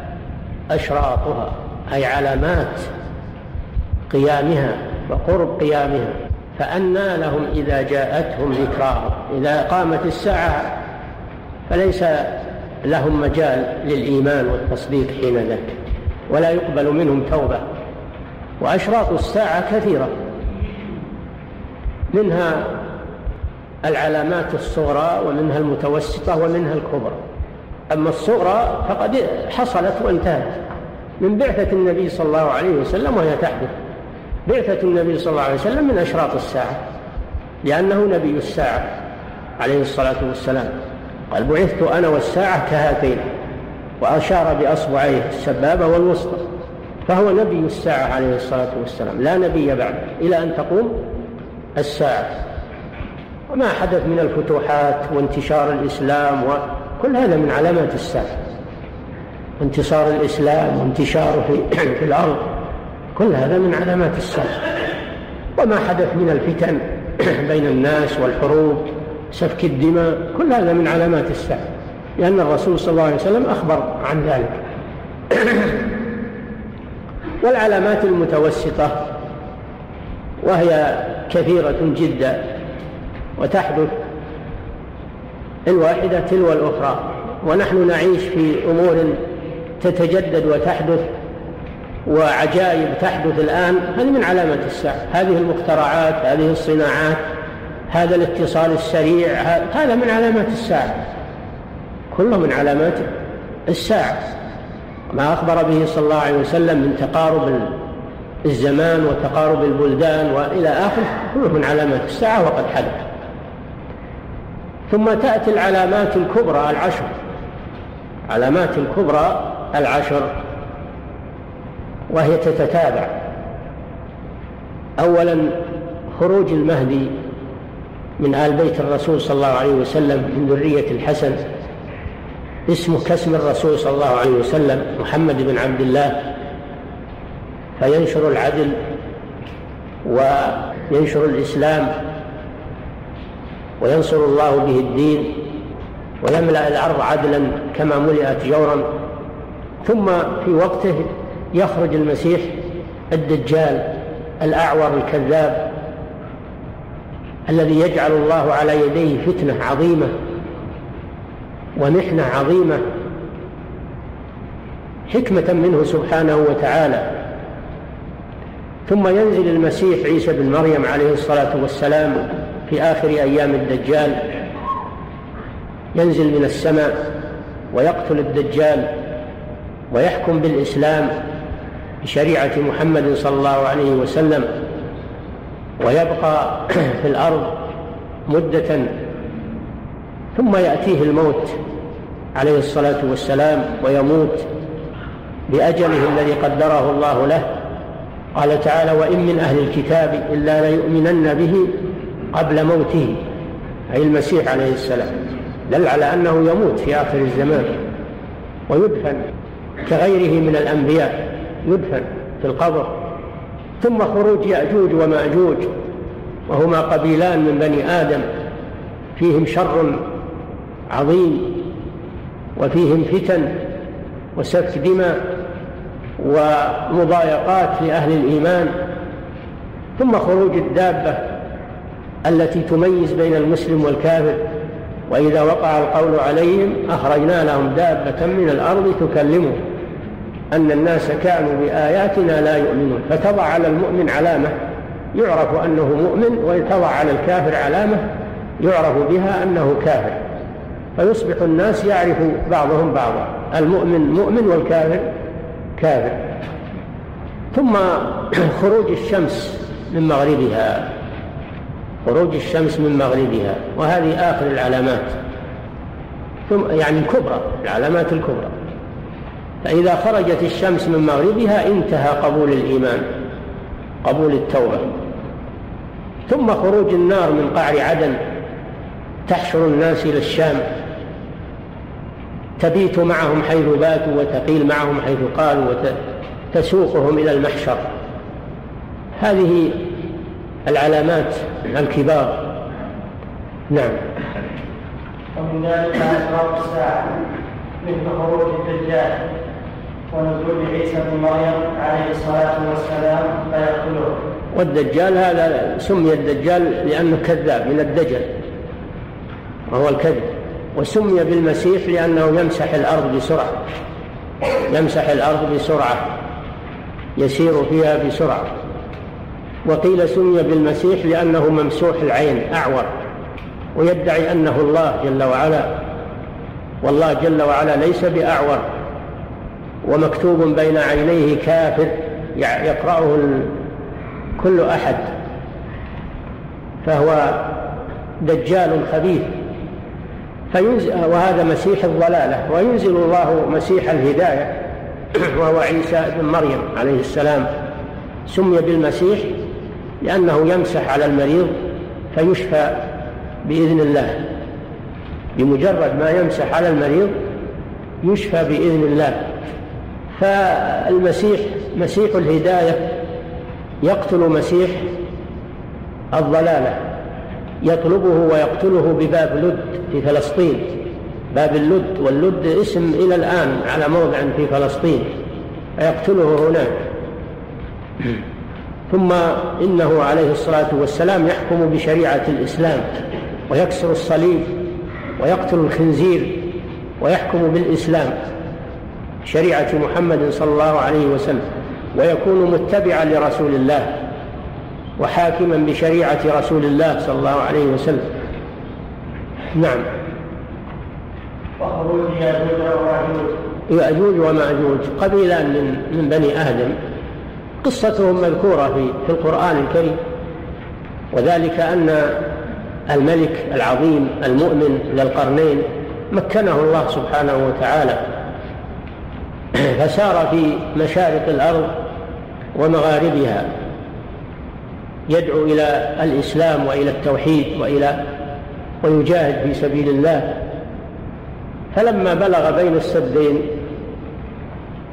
أشراطها أي علامات قيامها وقرب قيامها. فأنى لهم إذا جاءتهم ذكراهم. إذا قامت الساعة فليس لهم مجال للإيمان والتصديق حين ذاك ولا يقبل منهم توبة. وأشراط الساعة كثيرة. منها العلامات الصغرى ومنها المتوسطة ومنها الكبرى. أما الصغرى فقد حصلت وانتهت من بعثة النبي صلى الله عليه وسلم وهي تحدث. بعثة النبي صلى الله عليه وسلم من أشراط الساعة لأنه نبي الساعة عليه الصلاة والسلام. قال بعثت أنا والساعة كهاتين وأشار بأصبعيه السبابة والوسطى فهو نبي الساعة عليه الصلاة والسلام لا نبي بعد إلى أن تقوم الساعة. وما حدث من الفتوحات وانتشار الإسلام وكل هذا من علامات الساعة انتصار الإسلام وانتشاره في, في الأرض كل هذا من علامات الساعة وما حدث من الفتن بين الناس والحروب سفك الدماء كل هذا من علامات الساعة لأن الرسول صلى الله عليه وسلم أخبر عن ذلك. والعلامات المتوسطة وهي كثيرة جدا وتحدث الواحدة تلو الأخرى. ونحن نعيش في أمور تتجدد وتحدث وعجائب تحدث الآن. هذه من علامات الساعة. هذه المخترعات هذه الصناعات هذا الاتصال السريع هذا من علامات الساعة. كله من علامات الساعة. ما أخبر به صلى الله عليه وسلم من تقارب الزمان وتقارب البلدان وإلى آخره. كله من علامات الساعة وقد حدث. ثم تأتي العلامات الكبرى العشر. علامات الكبرى العشر. وهي تتتابع. أولا خروج المهدي من آل بيت الرسول صلى الله عليه وسلم من ذرية الحسن. اسمه كاسم الرسول صلى الله عليه وسلم محمد بن عبد الله. فينشر العدل وينشر الإسلام. وينصر الله به الدين ويملأ الأرض عدلا كما ملئت جورا. ثم في وقته يخرج المسيح الدجال الأعور الكذاب الذي يجعل الله على يديه فتنة عظيمة ومحنة عظيمة. حكمة منه سبحانه وتعالى. ثم ينزل المسيح عيسى بن مريم عليه الصلاة والسلام في آخر أيام الدجال ينزل من السماء ويقتل الدجال ويحكم بالإسلام بشريعة محمد صلى الله عليه وسلم ويبقى في الأرض مدة ثم يأتيه الموت عليه الصلاة والسلام ويموت بأجله الذي قدره الله له. قال تعالى وإن من أهل الكتاب إلا ليؤمنن به قبل موته أي المسيح عليه السلام دل على أنه يموت في آخر الزمان ويدفن كغيره من الأنبياء يدفن في القبر ثم خروج يأجوج ومأجوج وهما قبيلان من بني آدم فيهم شر عظيم وفيهم فتن وسفك دماء ومضايقات لأهل الإيمان ثم خروج الدابة التي تميز بين المسلم والكافر وإذا وقع القول عليهم أخرجنا لهم دابة من الأرض تكلمهم أن الناس كانوا بآياتنا لا يؤمنون. فتضع على المؤمن علامة يعرف أنه مؤمن وتضع على الكافر علامة يعرف بها أنه كافر. فيصبح الناس يعرف بعضهم بعضا. المؤمن مؤمن والكافر كافر. ثم خروج الشمس من مغربها. خروج الشمس من مغربها وهذه آخر العلامات. ثم يعني الكبرى العلامات الكبرى. فإذا خرجت الشمس من مغربها انتهى قبول الإيمان قبول التوبة. ثم خروج النار من قعر عدن تحشر الناس إلى الشام. تبيت معهم حيث باتوا وتقيل معهم حيث قالوا وتسوقهم إلى المحشر. هذه العلامات الكبار. نعم. ومن ذلك أسرار الساعة مثل خروج الدجال ونزول عيسى بن مريم عليه الصلاة والسلام فيقتله والدجال هذا سمي الدجال لأنه كذاب من الدجل وهو الكذب. وسمي بالمسيح لأنه يمسح الأرض بسرعة يمسح الأرض بسرعة يسير فيها بسرعة. وقيل سمي بالمسيح لأنه ممسوح العين أعور. ويدعي أنه الله جل وعلا. والله جل وعلا ليس بأعور. ومكتوب بين عينيه كافر يقرأه كل أحد. فهو دجال خبيث. فينزل وهذا مسيح الضلالة. وينزل الله مسيح الهداية. وهو عيسى بن مريم عليه السلام. سمي بالمسيح لأنه يمسح على المريض فيشفى بإذن الله. بمجرد ما يمسح على المريض يشفى بإذن الله. فالمسيح مسيح الهداية يقتل مسيح الضلالة يطلبه ويقتله بباب لد في فلسطين. باب اللد واللد اسم إلى الآن على موضع في فلسطين فيقتله هناك. ثم إنه عليه الصلاة والسلام يحكم بشريعة الإسلام ويكسر الصليب ويقتل الخنزير ويحكم بالإسلام شريعة محمد صلى الله عليه وسلم ويكون متبعا لرسول الله وحاكما بشريعة رسول الله صلى الله عليه وسلم. نعم. وخروج يأجوج ومأجوج قبيلان من من بني آدم. قصتهم مذكورة في في القرآن الكريم. وذلك أن الملك العظيم المؤمن ذا القرنين مكنه الله سبحانه وتعالى. فسار في مشارق الأرض ومغاربها. يدعو إلى الإسلام وإلى التوحيد وإلى ويجاهد في سبيل الله. فلما بلغ بين السدين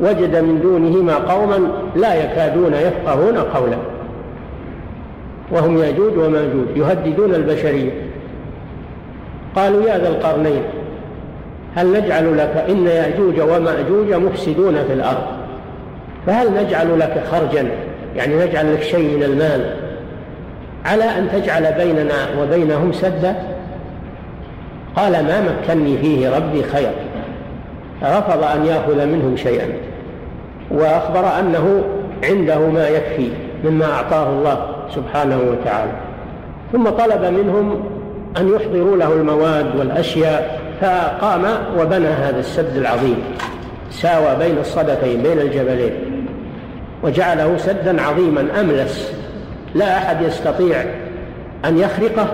وجد من دونهما قوما لا يكادون يفقهون قولا. وهم ياجوج وماجوج يهددون البشرية. قالوا يا ذا القرنين هل نجعل لك إن يأجوج ومأجوج مفسدون في الأرض؟ فهل نجعل لك خرجا؟ يعني نجعل لك شيء من المال. على أن تجعل بيننا وبينهم سدا؟ قال ما مكني فيه ربي خير. رفض أن يأخذ منهم شيئا. وأخبر أنه عنده ما يكفي مما أعطاه الله سبحانه وتعالى. ثم طلب منهم أن يحضروا له المواد والأشياء فقام وبنى هذا السد العظيم ساوى بين الصدفين بين الجبلين وجعله سدا عظيما أملس. لا أحد يستطيع أن يخرقه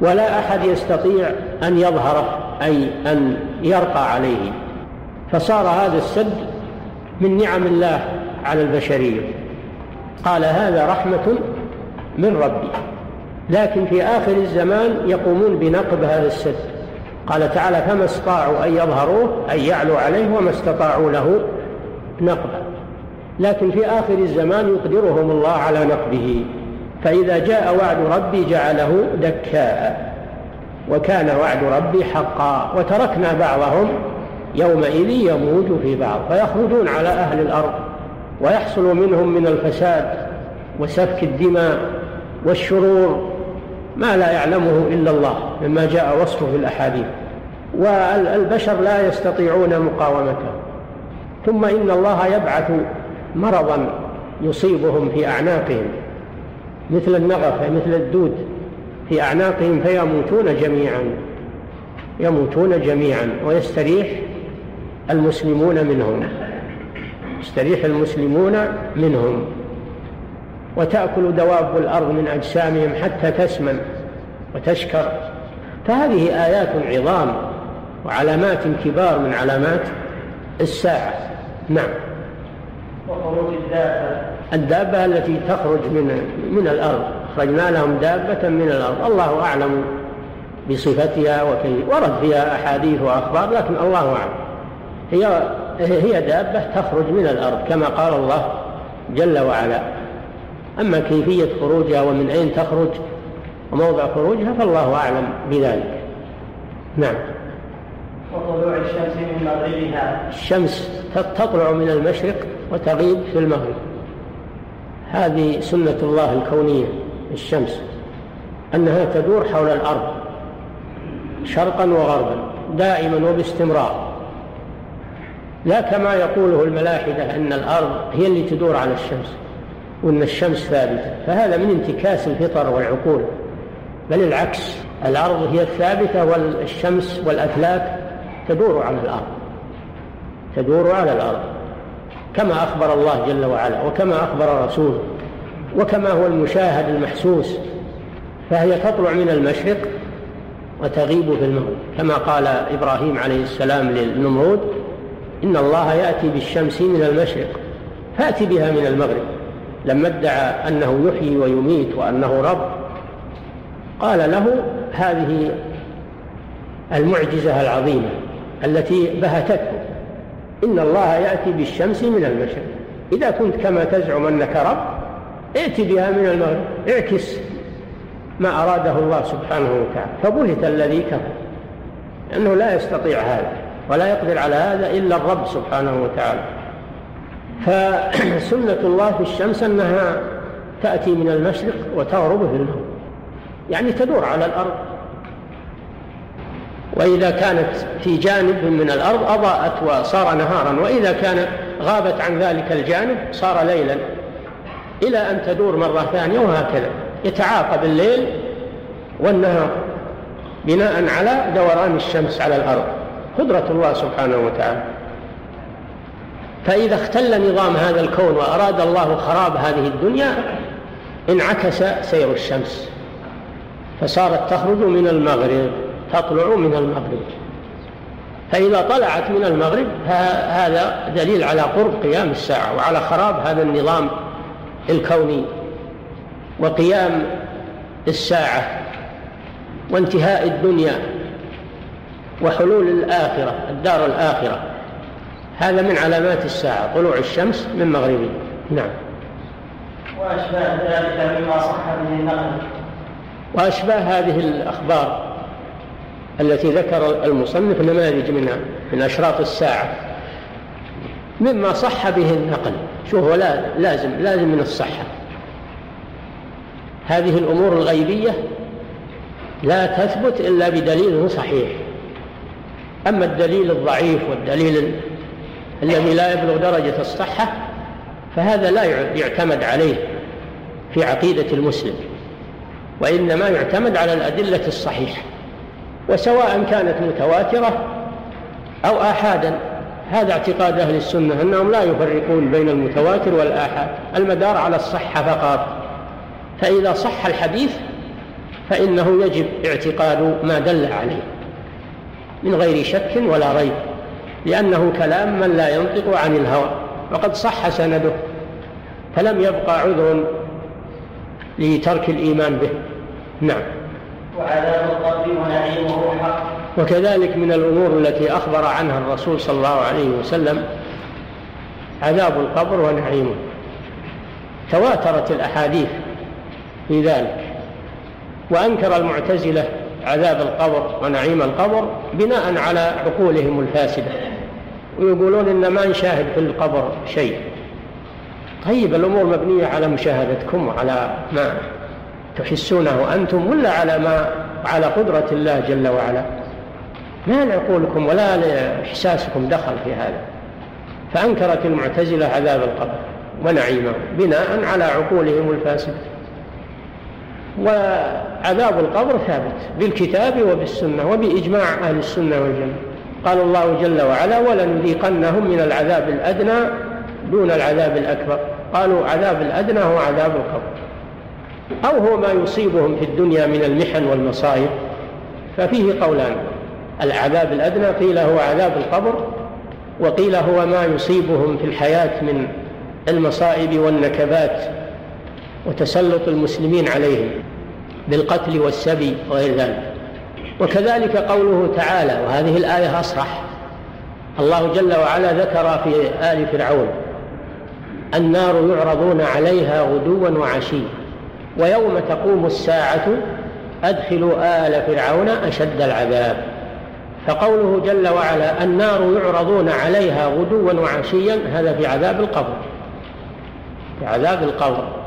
ولا أحد يستطيع أن يظهره أي أن يرقى عليه. فصار هذا السد من نعم الله على البشرية. قال هذا رحمة من ربي. لكن في آخر الزمان يقومون بنقب هذا السد. قال تعالى فما استطاعوا أن يظهروه أن يعلوا عليه وما استطاعوا له نقبا لكن في آخر الزمان يقدرهم الله على نقبه. فإذا جاء وعد ربي جعله دكاء وكان وعد ربي حقا. وتركنا بعضهم يومئذ يموج في بعض فيخرجون على أهل الأرض ويحصل منهم من الفساد وسفك الدماء والشرور ما لا يعلمه إلا الله مما جاء وصفه في الأحاديث. والبشر لا يستطيعون مقاومته. ثم إن الله يبعث مرضا يصيبهم في أعناقهم مثل النغف مثل الدود في أعناقهم فيموتون جميعا يموتون جميعا ويستريح المسلمون منهم. يستريح المسلمون منهم. وتأكل دواب الأرض من أجسامهم حتى تسمن وتشكر. فهذه آيات عظام وعلامات كبار من علامات الساعة. نعم. وخروج الدابة. الدابة التي تخرج من من الأرض. أخرجنا لهم دابة من الأرض. الله أعلم بصفتها وكيف ورد فيها أحاديث وأخبار لكن الله أعلم. هي هي دابة تخرج من الأرض كما قال الله جل وعلا. أما كيفية خروجها ومن أين تخرج وموضع خروجها فالله أعلم بذلك. نعم. وطلوع الشمس من مغربها. الشمس تطلع من المشرق وتغيب في المغرب. هذه سنة الله الكونية الشمس أنها تدور حول الأرض شرقا وغربا دائما وباستمرار. لا كما يقوله الملاحدة أن الأرض هي اللي تدور على الشمس وأن الشمس ثابتة. فهذا من انتكاس الفطر والعقول. بل العكس الأرض هي الثابتة والشمس والأفلاك تدور على الأرض. تدور على الأرض. كما أخبر الله جل وعلا وكما أخبر رسوله وكما هو المشاهد المحسوس فهي تطلع من المشرق وتغيب في المغرب. كما قال إبراهيم عليه السلام للنمرود إن الله يأتي بالشمس من المشرق فأتي بها من المغرب. لما ادعى أنه يحيي ويميت وأنه رب قال له هذه المعجزة العظيمة التي بهتته. إن الله يأتي بالشمس من المشرق. إذا كنت كما تزعم أنك رب ائت بها من المغرب. اعكس ما أراده الله سبحانه وتعالى. فبهت الذي كفر. لأنه لا يستطيع هذا. ولا يقدر على هذا إلا الرب سبحانه وتعالى. فسنة الله في الشمس أنها تأتي من المشرق وتغرب في المغرب. يعني تدور على الأرض. وإذا كانت في جانب من الأرض أضاءت وصار نهارا وإذا كانت غابت عن ذلك الجانب صار ليلا. إلى أن تدور مرة ثانية وهكذا. يتعاقب الليل والنهار بناء على دوران الشمس على الأرض. قدرة الله سبحانه وتعالى. فإذا اختل نظام هذا الكون وأراد الله خراب هذه الدنيا انعكس سير الشمس. فصارت تخرج من المغرب تطلع من المغرب. فإذا طلعت من المغرب هذا دليل على قرب قيام الساعة وعلى خراب هذا النظام الكوني. وقيام الساعة وانتهاء الدنيا. وحلول الآخرة الدار الآخرة. هذا من علامات الساعة طلوع الشمس من مغربها نعم. وأشباه ذلك مما صح به النقل. وأشباه هذه الأخبار التي ذكر المصنف نماذج منها من أشراط الساعة. مما صح به النقل. شوف ولا لازم لازم من الصحة. هذه الأمور الغيبية لا تثبت إلا بدليل صحيح. أما الدليل الضعيف والدليل الذي لا يبلغ درجة الصحة فهذا لا يعتمد عليه في عقيدة المسلم وإنما يعتمد على الأدلة الصحيحة وسواء كانت متواترة أو آحادا. هذا اعتقاد أهل السنة أنهم لا يفرقون بين المتواتر والآحاد المدار على الصحة فقط. فإذا صح الحديث فإنه يجب اعتقاد ما دل عليه. من غير شك ولا ريب لأنه كلام من لا ينطق عن الهوى وقد صح سنده فلم يبقى عذر لترك الإيمان به. نعم. وعذاب القبر ونعيمه حق وكذلك من الأمور التي أخبر عنها الرسول صلى الله عليه وسلم عذاب القبر ونعيمه. تواترت الأحاديث في ذلك وأنكر المعتزلة عذاب القبر ونعيم القبر بناء على عقولهم الفاسدة. ويقولون إن ما نشاهد في القبر شيء. طيب الأمور مبنية على مشاهدتكم وعلى ما تحسونه أنتم ولا على ما على قدرة الله جل وعلا؟ ما لعقولكم ولا لإحساسكم دخل في هذا. فأنكرت المعتزلة عذاب القبر ونعيمه بناء على عقولهم الفاسدة. وعذاب القبر ثابت بالكتاب وبالسنة وبإجماع أهل السنة والجنة قال الله جل وعلا ولنذيقنهم من العذاب الأدنى دون العذاب الأكبر. قالوا عذاب الأدنى هو عذاب القبر. أو هو ما يصيبهم في الدنيا من المحن والمصائب ففيه قولان العذاب الأدنى قيل هو عذاب القبر وقيل هو ما يصيبهم في الحياة من المصائب والنكبات وتسلط المسلمين عليهم بالقتل والسبي وغير ذلك. وكذلك قوله تعالى وهذه الآية أصرح الله جل وعلا ذكر في آل فرعون النار يعرضون عليها غدوا وعشيا ويوم تقوم الساعة أدخلوا آل فرعون أشد العذاب. فقوله جل وعلا النار يعرضون عليها غدوا وعشيا هذا في عذاب القبر في عذاب القبر.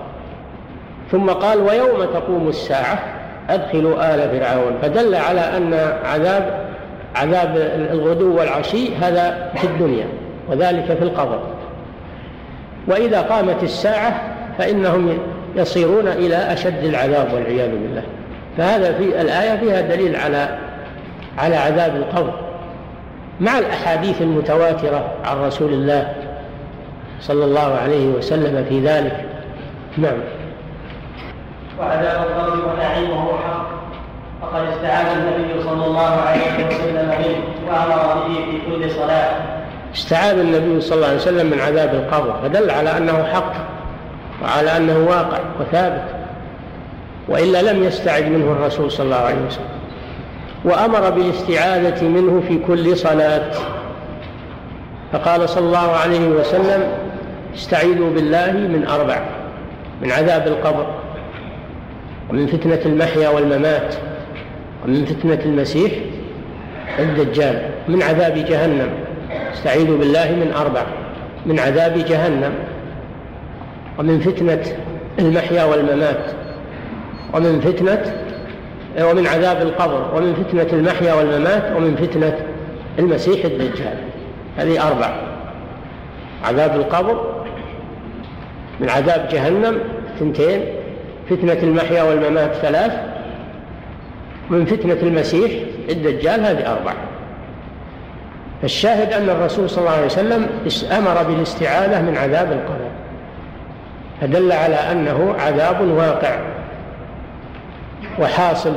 ثم قال ويوم تقوم الساعة أدخلوا آل فرعون. فدل على أن عذاب عذاب الغدو والعشي هذا في الدنيا وذلك في القبر. وإذا قامت الساعة فإنهم يصيرون إلى أشد العذاب والعياذ بالله. فهذا في الآية فيها دليل على على عذاب القبر. مع الأحاديث المتواترة عن رسول الله صلى الله عليه وسلم في ذلك. نعم. وعذاب القبر ونعيمه حق. فقد استعاذ النبي صلى الله عليه وسلم منه وامر به في كل صلاة. استعاذ النبي صلى الله عليه وسلم من عذاب القبر. فدل على أنه حق وعلى أنه واقع وثابت. وإلا لم يستعذ منه الرسول صلى الله عليه وسلم. وأمر بالاستعاذة منه في كل صلاة. فقال صلى الله عليه وسلم استعيذوا بالله من أربع من عذاب القبر. ومن فتنة المحيا والممات ومن فتنة المسيح الدجال من عذاب جهنم. استعيذوا بالله من أربع من عذاب جهنم ومن فتنة المحيا والممات ومن فتنة ومن عذاب القبر ومن فتنة المحيا والممات ومن فتنة المسيح الدجال. هذه أربع عذاب القبر من عذاب جهنم ثنتين فتنة المحيا والممات ثلاث من فتنة المسيح الدجال هذه أربع. فالشاهد أن الرسول صلى الله عليه وسلم أمر بالاستعاذة من عذاب القبر. فدل على أنه عذاب واقع وحاصل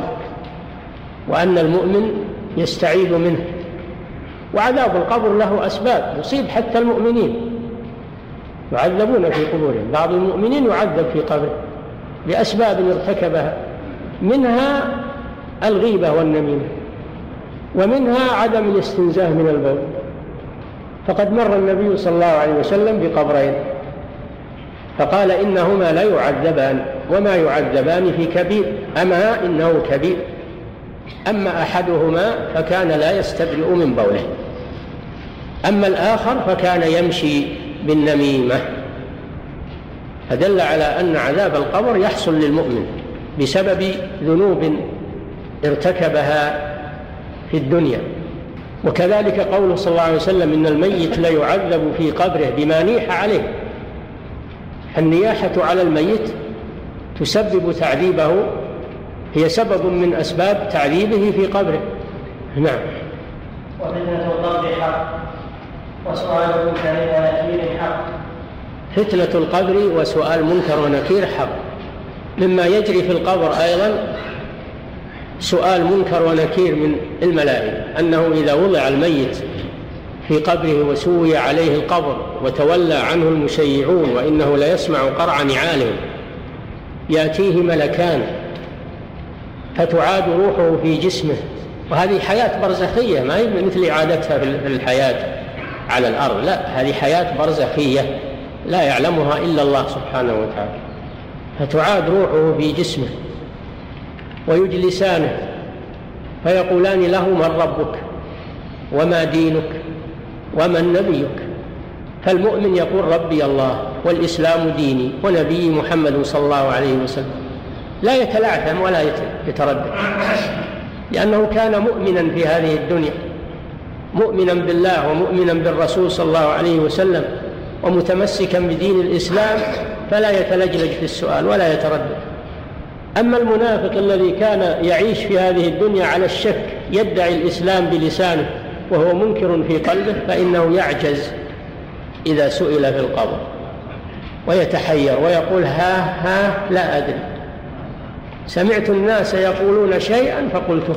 وأن المؤمن يستعيذ منه. وعذاب القبر له أسباب يصيب حتى المؤمنين. يعذبون في قبورهم. بعض المؤمنين يعذب في قبره. لأسباب ارتكبها منها الغيبة والنميمة ومنها عدم الاستنزاه من البول. فقد مر النبي صلى الله عليه وسلم بقبرين فقال إنهما لا يعذبان وما يعذبان في كبير أما إنه كبير. أما أحدهما فكان لا يستبرئ من بوله. أما الآخر فكان يمشي بالنميمة. فدل على أن عذاب القبر يحصل للمؤمن بسبب ذنوب ارتكبها في الدنيا. وكذلك قوله صلى الله عليه وسلم إن الميت ليعذب في قبره بما نيح عليه. النياحة على الميت تسبب تعذيبه هي سبب من أسباب تعذيبه في قبره. نعم. وفتنة القبر حق وسؤال منكر ونكير حق فتنة القبر وسؤال منكر ونكير حق. مما يجري في القبر أيضا سؤال منكر ونكير من الملائكة أنه إذا وضع الميت في قبره وسوي عليه القبر وتولى عنه المشيعون وإنه ليسمع قرع نعالهم يأتيه ملكان فتعاد روحه في جسمه. وهذه حياة برزخية ما هي مثل إعادتها في الحياة على الأرض لا هذه حياة برزخية. لا يعلمها إلا الله سبحانه وتعالى. فتعاد روحه في جسمه ويجلسانه فيقولان له من ربك وما دينك ومن نبيك فالمؤمن يقول ربي الله والإسلام ديني ونبي محمد صلى الله عليه وسلم. لا يتلعثم ولا يتردد لأنه كان مؤمنا في هذه الدنيا مؤمنا بالله ومؤمنا بالرسول صلى الله عليه وسلم. ومتمسكا بدين الإسلام فلا يتلجلج في السؤال ولا يتردد. أما المنافق الذي كان يعيش في هذه الدنيا على الشك يدعي الإسلام بلسانه وهو منكر في قلبه فإنه يعجز إذا سئل في القبر ويتحير ويقول ها ها لا أدري. سمعت الناس يقولون شيئا فقلته.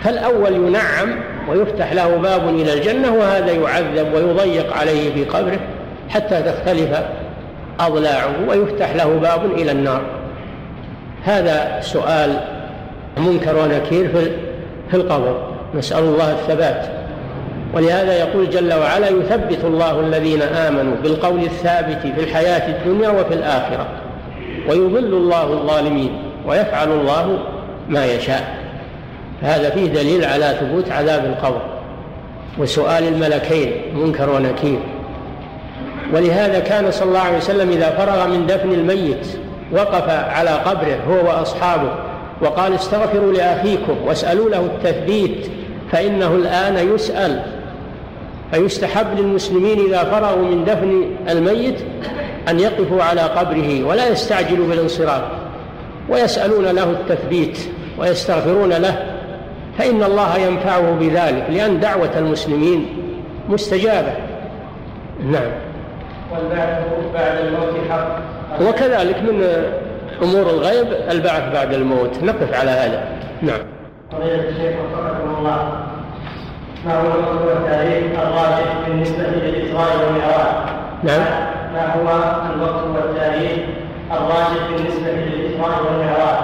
فالأول ينعم ويفتح له باب إلى الجنة وهذا يعذب ويضيق عليه في قبره حتى تختلف أضلاعه ويفتح له باب إلى النار. هذا سؤال منكر ونكير في القبر. نسأل الله الثبات. ولهذا يقول جل وعلا يثبت الله الذين آمنوا بالقول الثابت في الحياة الدنيا وفي الآخرة ويضل الله الظالمين ويفعل الله ما يشاء. هذا فيه دليل على ثبوت عذاب القبر وسؤال الملكين منكر ونكير. ولهذا كان صلى الله عليه وسلم إذا فرغ من دفن الميت وقف على قبره هو وأصحابه وقال استغفروا لأخيكم واسألوا له التثبيت فإنه الآن يسأل. فيستحب للمسلمين إذا فرغوا من دفن الميت أن يقفوا على قبره ولا يستعجلوا بالانصراف ويسألون له التثبيت ويستغفرون له. فإن الله ينفعه بذلك لأن دعوة المسلمين مستجابة. نعم. والبعث بعد الموت حق. وكذلك من أمور الغيب البعث بعد الموت. نقف على هذا. نعم. فضيلة الشيخ وفقكم الله. ما هو الوقت والتاريخ الراجح بالنسبة للإسراء والمعراج؟ نعم. ما هو الوقت والتاريخ الراجح بالنسبة للإسراء والمعراج؟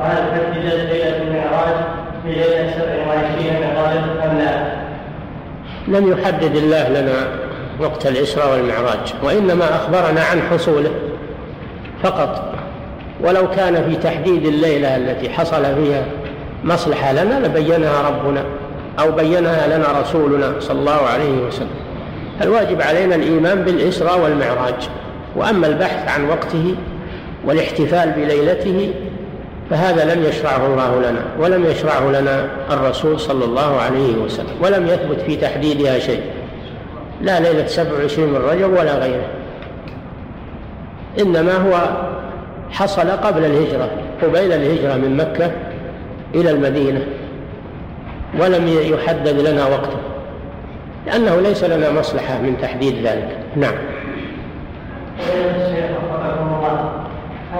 وهل حددت ليلة المعراج بليلة 27 من رجب أم لا؟ لم يحدد الله لنا وقت الإسراء والمعراج وإنما أخبرنا عن حصوله فقط ولو كان في تحديد الليلة التي حصل فيها مصلحة لنا لبينها ربنا أو بينها لنا رسولنا صلى الله عليه وسلم الواجب علينا الإيمان بالإسراء والمعراج وأما البحث عن وقته والاحتفال بليلته فهذا لم يشرعه الله لنا ولم يشرعه لنا الرسول صلى الله عليه وسلم ولم يثبت في تحديدها شيء. لا ليلة سبع وعشرين من رجب ولا غيره. إنما هو حصل قبل الهجرة قبيل الهجرة من مكة إلى المدينة ولم يحدد لنا وقته لأنه ليس لنا مصلحة من تحديد ذلك. نعم.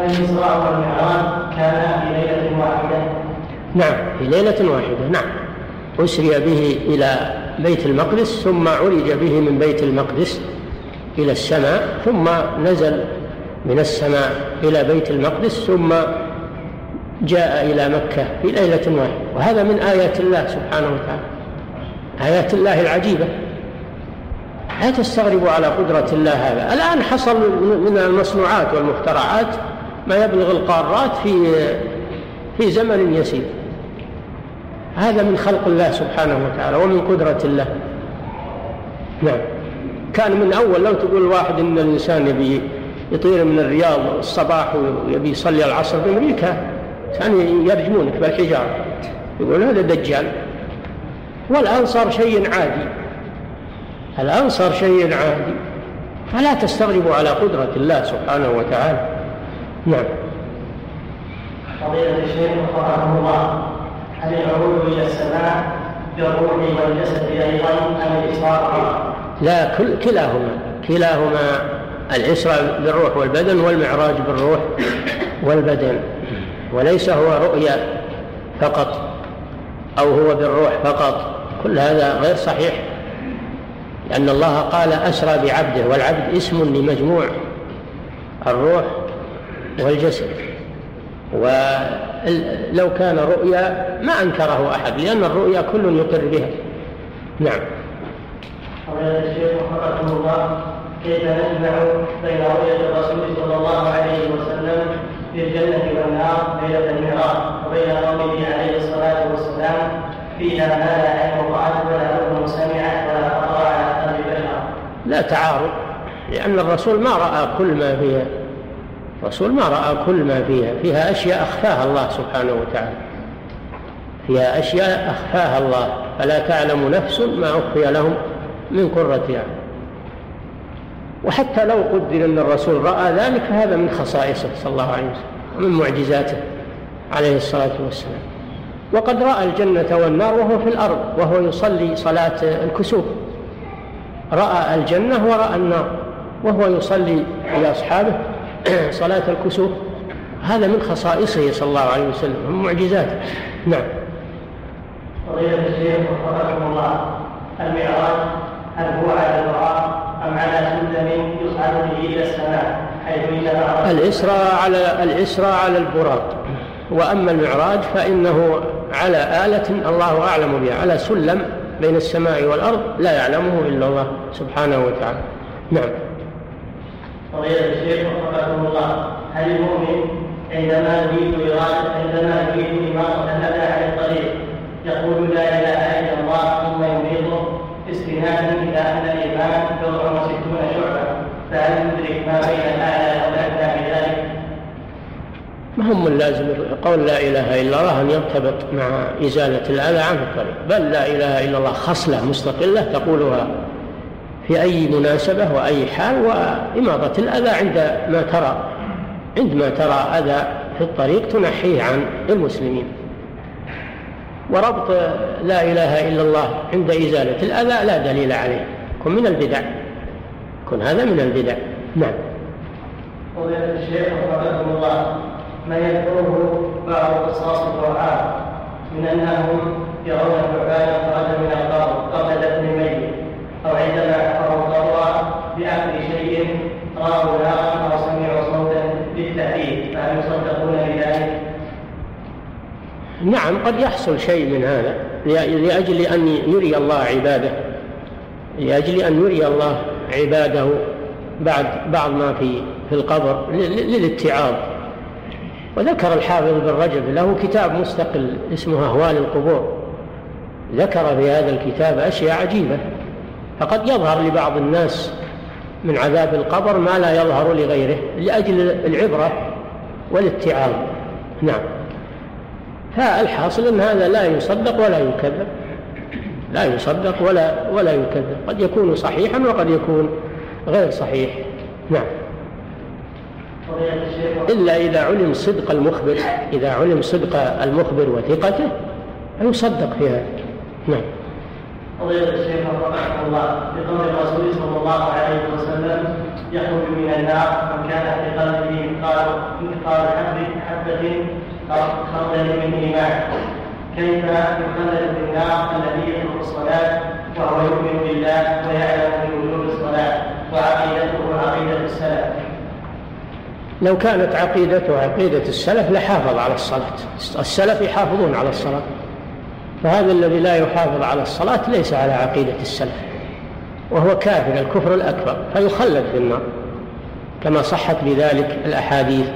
الإسراء والمعراج في ليلة واحدة؟ نعم في ليلة واحدة نعم. أسري به إلى بيت المقدس ثم عرج به من بيت المقدس إلى السماء ثم نزل من السماء إلى بيت المقدس ثم جاء إلى مكة في ليلة واحدة. وهذا من آيات الله سبحانه وتعالى. آيات الله العجيبة. لا تستغربوا على قدرة الله هذا. الآن حصل من المصنوعات والمخترعات ما يبلغ القارات في في زمن يسير. هذا من خلق الله سبحانه وتعالى ومن قدرة الله. نعم. كان من أول لو تقول واحد إن الإنسان يبي يطير من الرياض الصباح ويبي يصلي العصر في أمريكا كانوا يرجمونك بالحجارة. يقول هذا دجال. والآن صار شيء عادي. الآن صار شيء عادي. فلا تستغربوا على قدرة الله سبحانه وتعالى. نعم. فضيلة الشيخ وفقكم الله هل العروج إلى السماء بالروح والجسد أيضا أم الإسراء لا كل كلاهما. كلاهما الإسراء بالروح والبدن والمعراج بالروح والبدن. وليس هو رؤيا فقط أو هو بالروح فقط. كل هذا غير صحيح. لأن الله قال أسرى بعبده والعبد اسم لمجموع. الروح والجسد. ولو كان رؤيا ما أنكره أحد لأن الرؤيا كل يقر بها. نعم. قضية الشيخ وفقكم الله كيف نجمع بين رؤية الرسول صلى الله عليه وسلم في الجنة والنار ليلة المعراج وبين قوله عليه الصلاة والسلام فيها ما لا عين رأت ولا أذن سمعت ولا خطر على قلب بشر. لا تعارض لأن الرسول ما رأى كل ما فيها. الرسول ما رأى كل ما فيها فيها أشياء أخفاها الله سبحانه وتعالى. فيها أشياء أخفاها الله فلا تعلم نفس ما أخفي لهم من قرة يعني وحتى لو قدر أن الرسول رأى ذلك فهذا من خصائصه صلى الله عليه وسلم ومن معجزاته عليه الصلاة والسلام. وقد رأى الجنة والنار وهو في الأرض وهو يصلي صلاة الكسوف. رأى الجنة ورأى النار وهو يصلي لأصحابه صلاة الكسوف هذا من خصائصه صلى الله عليه وسلم من معجزاته. نعم. فضيلة الشيخ وفقكم الله المعراج هل هو على البراء أم على سلم يصعد به إلى السماء حيث الإسراء على الإسراء على البراق وأما المعراج فإنه على آلة الله أعلم بها على سلم بين السماء والأرض لا يعلمه إلا الله سبحانه وتعالى. نعم. فضيلة الشيخ وفقكم الله. هل المؤمن عندما يريد إرادة عندما يريد إماطة الأذى عن الطريق يقول لا إله إلا الله ثم يميطه استنادا إلى أن الإيمان بضع وستون شعبة؟ فهل ندرك ما بين الأعلى والأدنى بذلك؟ ما هم من لازم قول لا إله إلا الله أن يرتبط مع إزالة الأذى عن الطريق؟ بل لا إله إلا الله خصلة مستقلة تقولها في أي مناسبة وأي حال وإماطة الأذى عندما ترى عندما ترى أذى في الطريق تنحيه عن المسلمين. وربط لا إله إلا الله عند إزالة الأذى لا دليل عليه. كن من البدع. كن هذا من البدع. نعم. فضيلة الشيخ وفقكم الله ما يذكره بعض قصاص القرآن من أنهم يرون الثعبان خرج من القبر قبل دفن حفروا القبر بأكل شيء رأوا نارا أو سمعوا صوتا للتهديد فهل يصدقون بذلك؟ نعم قد يحصل شيء من هذا. لأجل أن يري الله عباده. لأجل أن يري الله عباده بعد بعض ما في في القبر للاتعاظ. وذكر الحافظ بن رجب له كتاب مستقل اسمه أهوال القبور. ذكر في هذا الكتاب أشياء عجيبة. فقد يظهر لبعض الناس من عذاب القبر ما لا يظهر لغيره لأجل العبرة والاتعاظ. نعم. فالحاصل أن هذا لا يصدق ولا يكذب. لا يصدق ولا ولا يكذب. قد يكون صحيحا وقد يكون غير صحيح. نعم. إلا إذا علم صدق المخبر إذا علم صدق المخبر وثقته يصدق في هذا. نعم. فضيلة الشيخ رحمه الله. بقول الرسول صلى الله عليه وسلم يخرج من النار من كان في قلبه مثقال مثقال حبة خردل من إيمان. كيف يخلد في النار الذي يترك الصلاة وهو يؤمن بالله ويعلم بوجوب الصلاة وعقيدته عقيدة السلف؟ لو كانت عقيدته عقيدة السلف لحافظ على الصلاة. السلف يحافظون على الصلاة. فهذا الذي لا يحافظ على الصلاة ليس على عقيدة السلف وهو كافر الكفر الأكبر فيخلد في النار. كما صحت بذلك الأحاديث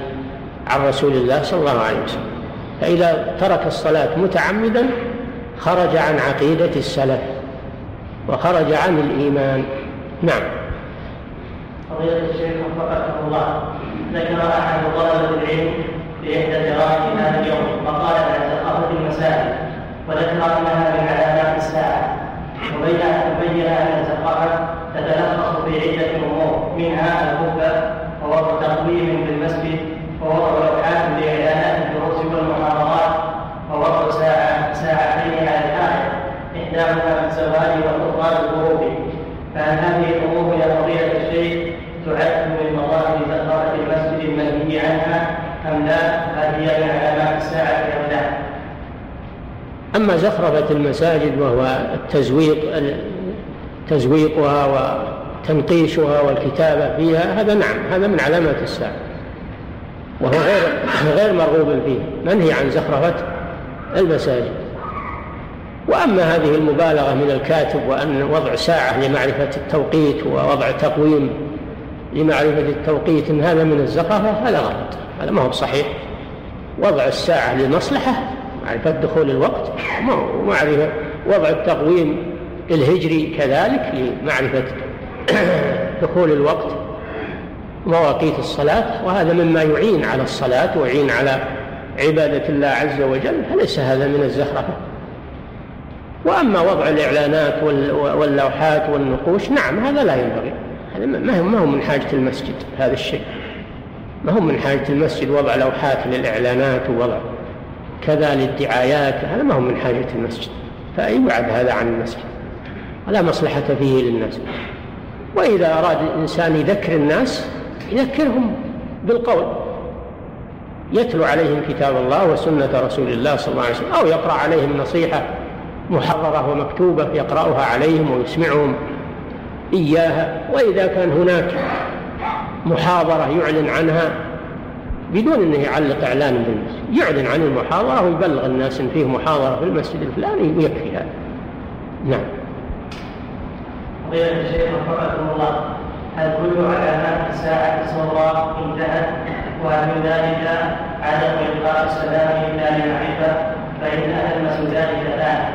عن رسول الله صلى الله عليه وسلم. فإذا ترك الصلاة متعمدا خرج عن عقيدة السلف وخرج عن الإيمان. نعم. فضيلة الشيخ وفقكم الله. ذكر أحد طلبة العلم في إحدى جرائد هذا اليوم وقال عن ثقافة المساجد. وذكر أنها من علامات الساعة وبين أن الثقافة تتلخص في عدة أمور منها الخطبة ووضع تقويم في المسجد ووضع لوحات لإعلانات الدروس والمحاضرات ووضع ساعة ساعتين على الحائط إحداهما الزواج والأخرى الغروب فهل هذه الأمور يا فضيلة الشيخ تعد من مظاهر زخرفة المسجد المنهي عنها أم لا؟ هل هي من علامات؟ أما زخرفة المساجد وهو التزويق تزويقها وتنقيشها والكتابة فيها هذا نعم هذا من علامات الساعة. وهو غير غير مرغوب فيه منهي عن زخرفة المساجد. وأما هذه المبالغة من الكاتب وأن وضع ساعة لمعرفة التوقيت ووضع تقويم لمعرفة التوقيت إن هذا من الزخرفة هذا غلط هذا ما هو صحيح. وضع الساعة لمصلحة معرفة دخول الوقت؟ ومعرفة وضع التقويم الهجري كذلك لمعرفة دخول الوقت مواقيت الصلاة. وهذا مما يعين على الصلاة ويعين على عبادة الله عز وجل فليس هذا من الزخرفة وأما وضع الإعلانات واللوحات والنقوش نعم هذا لا ينبغي. هذا ما هو من حاجة المسجد هذا الشيء. ما هو من حاجة المسجد وضع لوحات للإعلانات ووضع كذا للدعايات هذا ما هو من حاجة المسجد. فيبعد هذا عن المسجد؟ ولا مصلحة فيه للناس. وإذا أراد الإنسان يذكر الناس يذكرهم بالقول. يتلو عليهم كتاب الله وسنة رسول الله صلى الله عليه وسلم أو يقرأ عليهم نصيحة محررة ومكتوبة يقرأها عليهم ويسمعهم إياها. وإذا كان هناك محاضرة يعلن عنها بدون أنه يعلق إعلان بالمسجد. يعلن عن المحاضرة ويبلغ الناس أن فيه محاضرة في المسجد الفلاني ويكفي هذا. نعم. فضيلة الشيخ وفقكم الله هل كل علامات الساعة الصغرى انتهت؟ وهل من ذلك عدم إلقاء السلام إلا لمعرفة فإن أهل ذلك الآن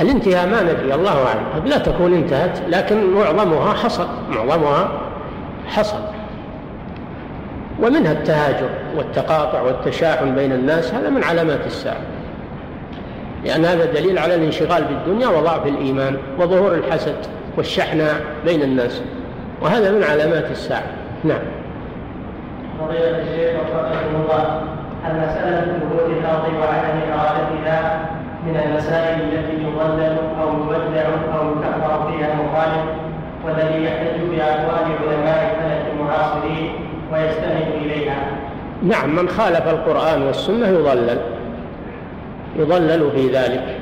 الانتهاء ما ندري الله أعلم. قد لا تكون انتهت لكن معظمها حصل. معظمها حصل. ومنها التهاجر والتقاطع والتشاحن بين الناس هذا من علامات الساعة. لأن هذا دليل على الانشغال بالدنيا وضعف الإيمان وظهور الحسد والشحناء بين الناس. وهذا من علامات الساعة. نعم. فضيلة الشيخ وفقكم الله المسألة ثبوت الأرض وعدم إرادتها من المسائل التي يضلل أو يبدع أو يكفر فيها المخالف والذي يحتج بأقوال علماء الفلك المعاصرين ويستند إليها. نعم من خالف القرآن والسنة يضلل. يضلل في ذلك.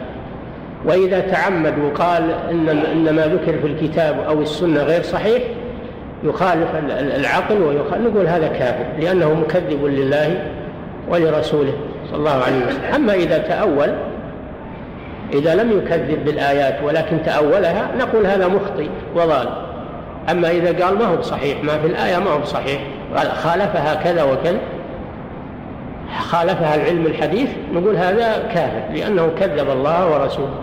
وإذا تعمد وقال إن, إن ما ذكر في الكتاب أو السنة غير صحيح يخالف العقل ويخالف نقول هذا كافر لأنه مكذب لله ولرسوله صلى الله عليه وسلم. أما إذا تأول إذا لم يكذب بالآيات ولكن تأولها نقول هذا مخطئ وضال. أما إذا قال ما هو بصحيح ما في الآية ما هو بصحيح. خالفها كذا وكذا. خالفها العلم الحديث نقول هذا كافر لأنه كذب الله ورسوله.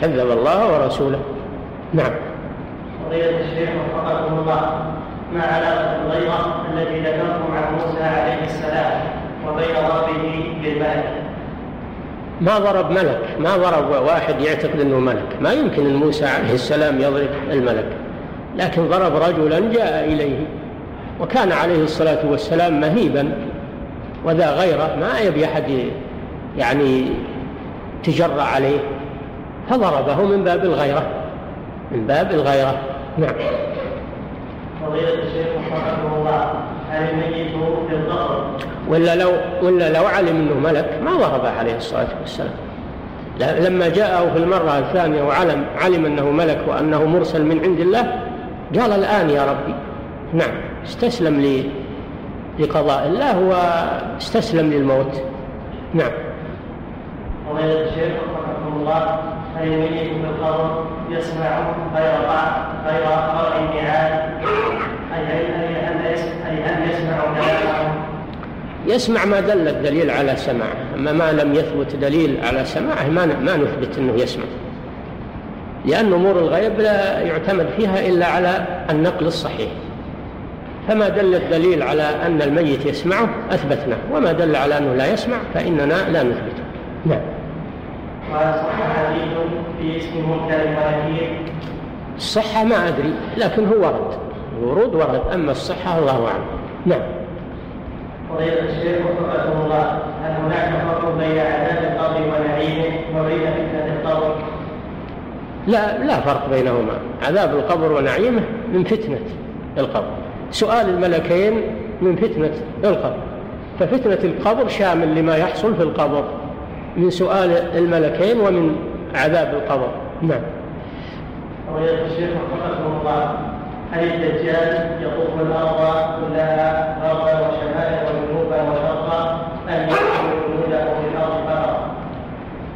كذب الله ورسوله. نعم. فضيلة الشيخ وفقكم الله. ما علاقة الغيرة التي ذكرتم عن موسى عليه السلام وبين ربه بالملك؟ ما ضرب ملك ما ضرب واحد يعتقد أنه ملك. ما يمكن أن موسى عليه السلام يضرب الملك. لكن ضرب رجلا جاء إليه. وكان عليه الصلاة والسلام مهيبا وذا غيره ما يبي أحد يعني تجرى عليه. فضربه من باب الغيرة من باب الغيرة. نعم. فضيلة الشيخ وفقكم الله هل الميت في القبر ولا لو ولا لو علم أنه ملك ما ضربه عليه الصلاة والسلام. لما جاءه في المرة الثانية وعلم علم أنه ملك وأنه مرسل من عند الله قال الآن يا ربي. نعم. استسلم لقضاء الله واستسلم للموت. نعم. فضيلة الشيخ وفقكم الله هل الميت في القبر يسمع غير غير قرع النعال أي أي هل يسمع يسمع ما دل الدليل على سماعه. أما ما لم يثبت دليل على سماعه ما ما نثبت أنه يسمع. لأن أمور الغيب لا يعتمد فيها إلا على النقل الصحيح. فما دل الدليل على أن الميت يسمعه؟ أثبتناه. وما دل على أنه لا يسمع فإننا لا نثبته. نعم. وصح حديث في اسم ونكير. الصحة ما أدري لكن هو ورد الورود ورد. أما الصحة الله أعلم. نعم. فضيلة الشيخ وفقكم الله هل هناك فرق بين عذاب القبر ونعيمه وبين فتنة القبر؟ لا لا فرق بينهما. عذاب القبر ونعيمه من فتنة القبر. سؤال الملكين من فتنة القبر. ففتنة القبر شامل لما يحصل في القبر من سؤال الملكين ومن عذاب القبر. نعم. فضيلة الشيخ وفقكم الله هل الدجال يطوف الأرض كلها غربا وشمالا وجنوبا وشرقا أم يدخل في الأرض فقط؟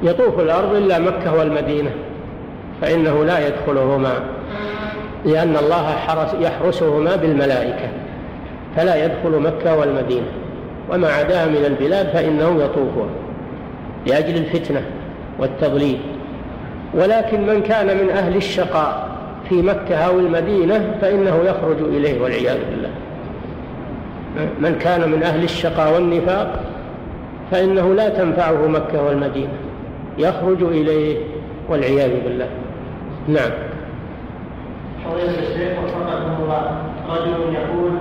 يطوف الأرض إلا مكة والمدينة فإنه لا يدخلهما. لأن الله حرس يحرسهما بالملائكة فلا يدخل مكة والمدينة وما عداها من البلاد فانه يطوفها لأجل الفتنة والتضليل. ولكن من كان من أهل الشقاء في مكة أو المدينة فإنه يخرج إليه والعياذ بالله. من كان من أهل الشقاء والنفاق فإنه لا تنفعه مكة والمدينة يخرج إليه والعياذ بالله. نعم. فضيلة الشيخ وفقكم الله رجل يقول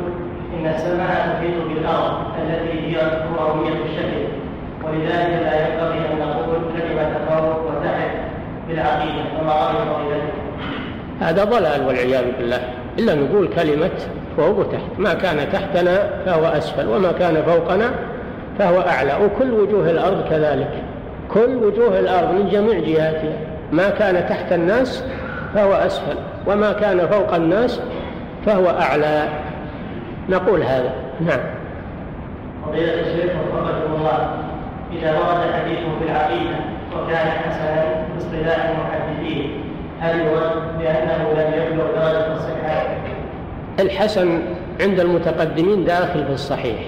إن السماء تحيط بالأرض التي هي كروية الشكل ولذلك لا ينبغي أن نقول كلمة فوق وتحت في العقيدة كما رأي فضيلته هذا ضلال والعياذ بالله. إلا نقول كلمة فوق وتحت ما كان تحتنا فهو أسفل وما كان فوقنا فهو أعلى. وكل وجوه الأرض كذلك. كل وجوه الأرض من جميع جهاتها. ما كان تحت الناس فهو أسفل. وما كان فوق الناس فهو أعلى. نقول هذا. نعم. فضيلة الشيخ وفقكم الله. إذا ورد حديث في العقيدة وكان حسنا باصطلاح المحدثين هل يرد بأنه لم يبلغ درجة الصحة؟ الحسن عند المتقدمين داخل في الصحيح.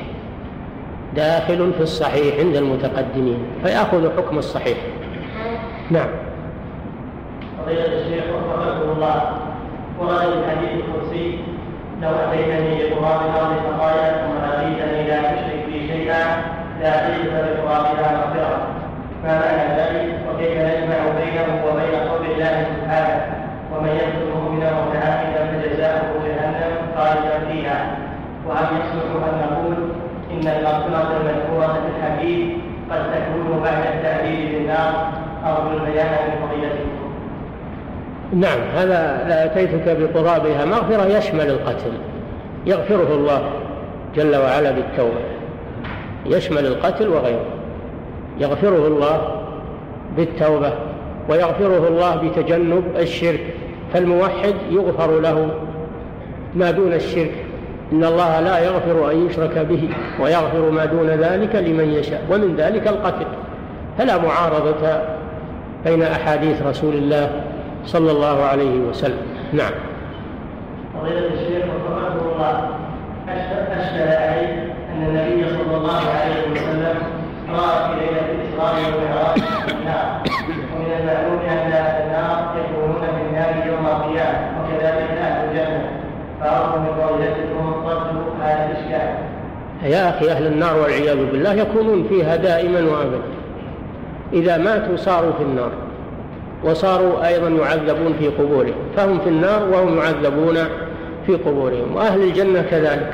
داخل في الصحيح عند المتقدمين فيأخذ حكم الصحيح. نعم. فضيلة الشيخ وفقكم الله. ورد الحديث القدسي لو أتيتني بقراب الأرض خطايا ثم أتيتني لا تشرك بي شيئا لأتيتك بقرابها مغفرة. ما معنى ذلك؟ وكيف نجمع بينه وبين قول الله سبحانه ومن يقتل مؤمنا متعمدا فجزاؤه جهنم خالدا فيها. وهل يصلح أن نقول إن المغفرة المذكورة في الحديث قد تكون بعد التعبير بالنار ارجو البيان من فضيلتكم نعم هذا لاتيتك بقرابها. مغفرة يشمل القتل يغفره الله جل وعلا بالتوبة. يشمل القتل وغيره. يغفره الله بالتوبة ويغفره الله بتجنب الشرك. فالموحد يغفر له ما دون الشرك. إن الله لا يغفر أن يشرك به ويغفر ما دون ذلك لمن يشاء. ومن ذلك القتل. فلا معارضة بين أحاديث رسول الله صلى الله عليه وسلم. نعم. فضيلة الشيخ وفقه الله أشكل عليه أن النبي صلى الله عليه وسلم رأى في ليلة الإسراء والمعراج النار. ومن المعلوم أن أهل النار يكونون في النار يوم القيامة وكذلك أهل الجنة. فأرجو من فضيلتكم رد هذا الإشكال. يا أخي أهل النار والعياذ بالله يكونون فيها دائما وأبدا. إذا ماتوا صاروا في النار. وصاروا أيضا يعذبون في قبورهم فهم في النار وهم يعذبون في قبورهم وأهل الجنة كذلك.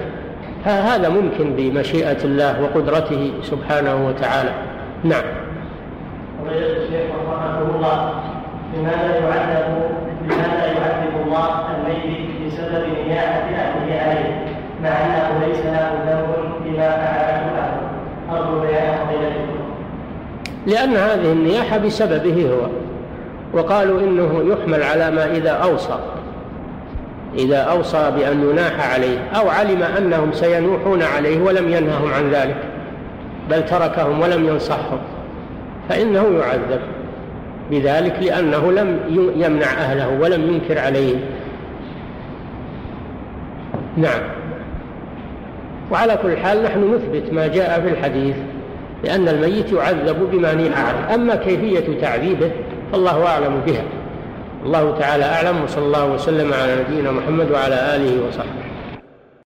هذا ممكن بمشيئة الله وقدرته سبحانه وتعالى. نعم. الشيخ رحمه الله لماذا يعذب لماذا يعذب الله الميت بسبب نياحة أهله عليه مع أنه ليس له ذنب بما فعله أهله أرجو بيان لأن هذه النياحة بسببه هو. وقالوا إنه يحمل على ما إذا أوصى إذا أوصى بأن يناح عليه أو علم أنهم سينوحون عليه ولم ينههم عن ذلك بل تركهم ولم ينصحهم فإنه يعذب بذلك لأنه لم يمنع أهله ولم ينكر عليهم نعم. وعلى كل حال نحن نثبت ما جاء في الحديث لأن الميت يعذب بما نيح عليه أما كيفية تعذيبه فالله أعلم بها. الله تعالى أعلم وصلى الله وسلم على نبينا محمد وعلى آله وصحبه.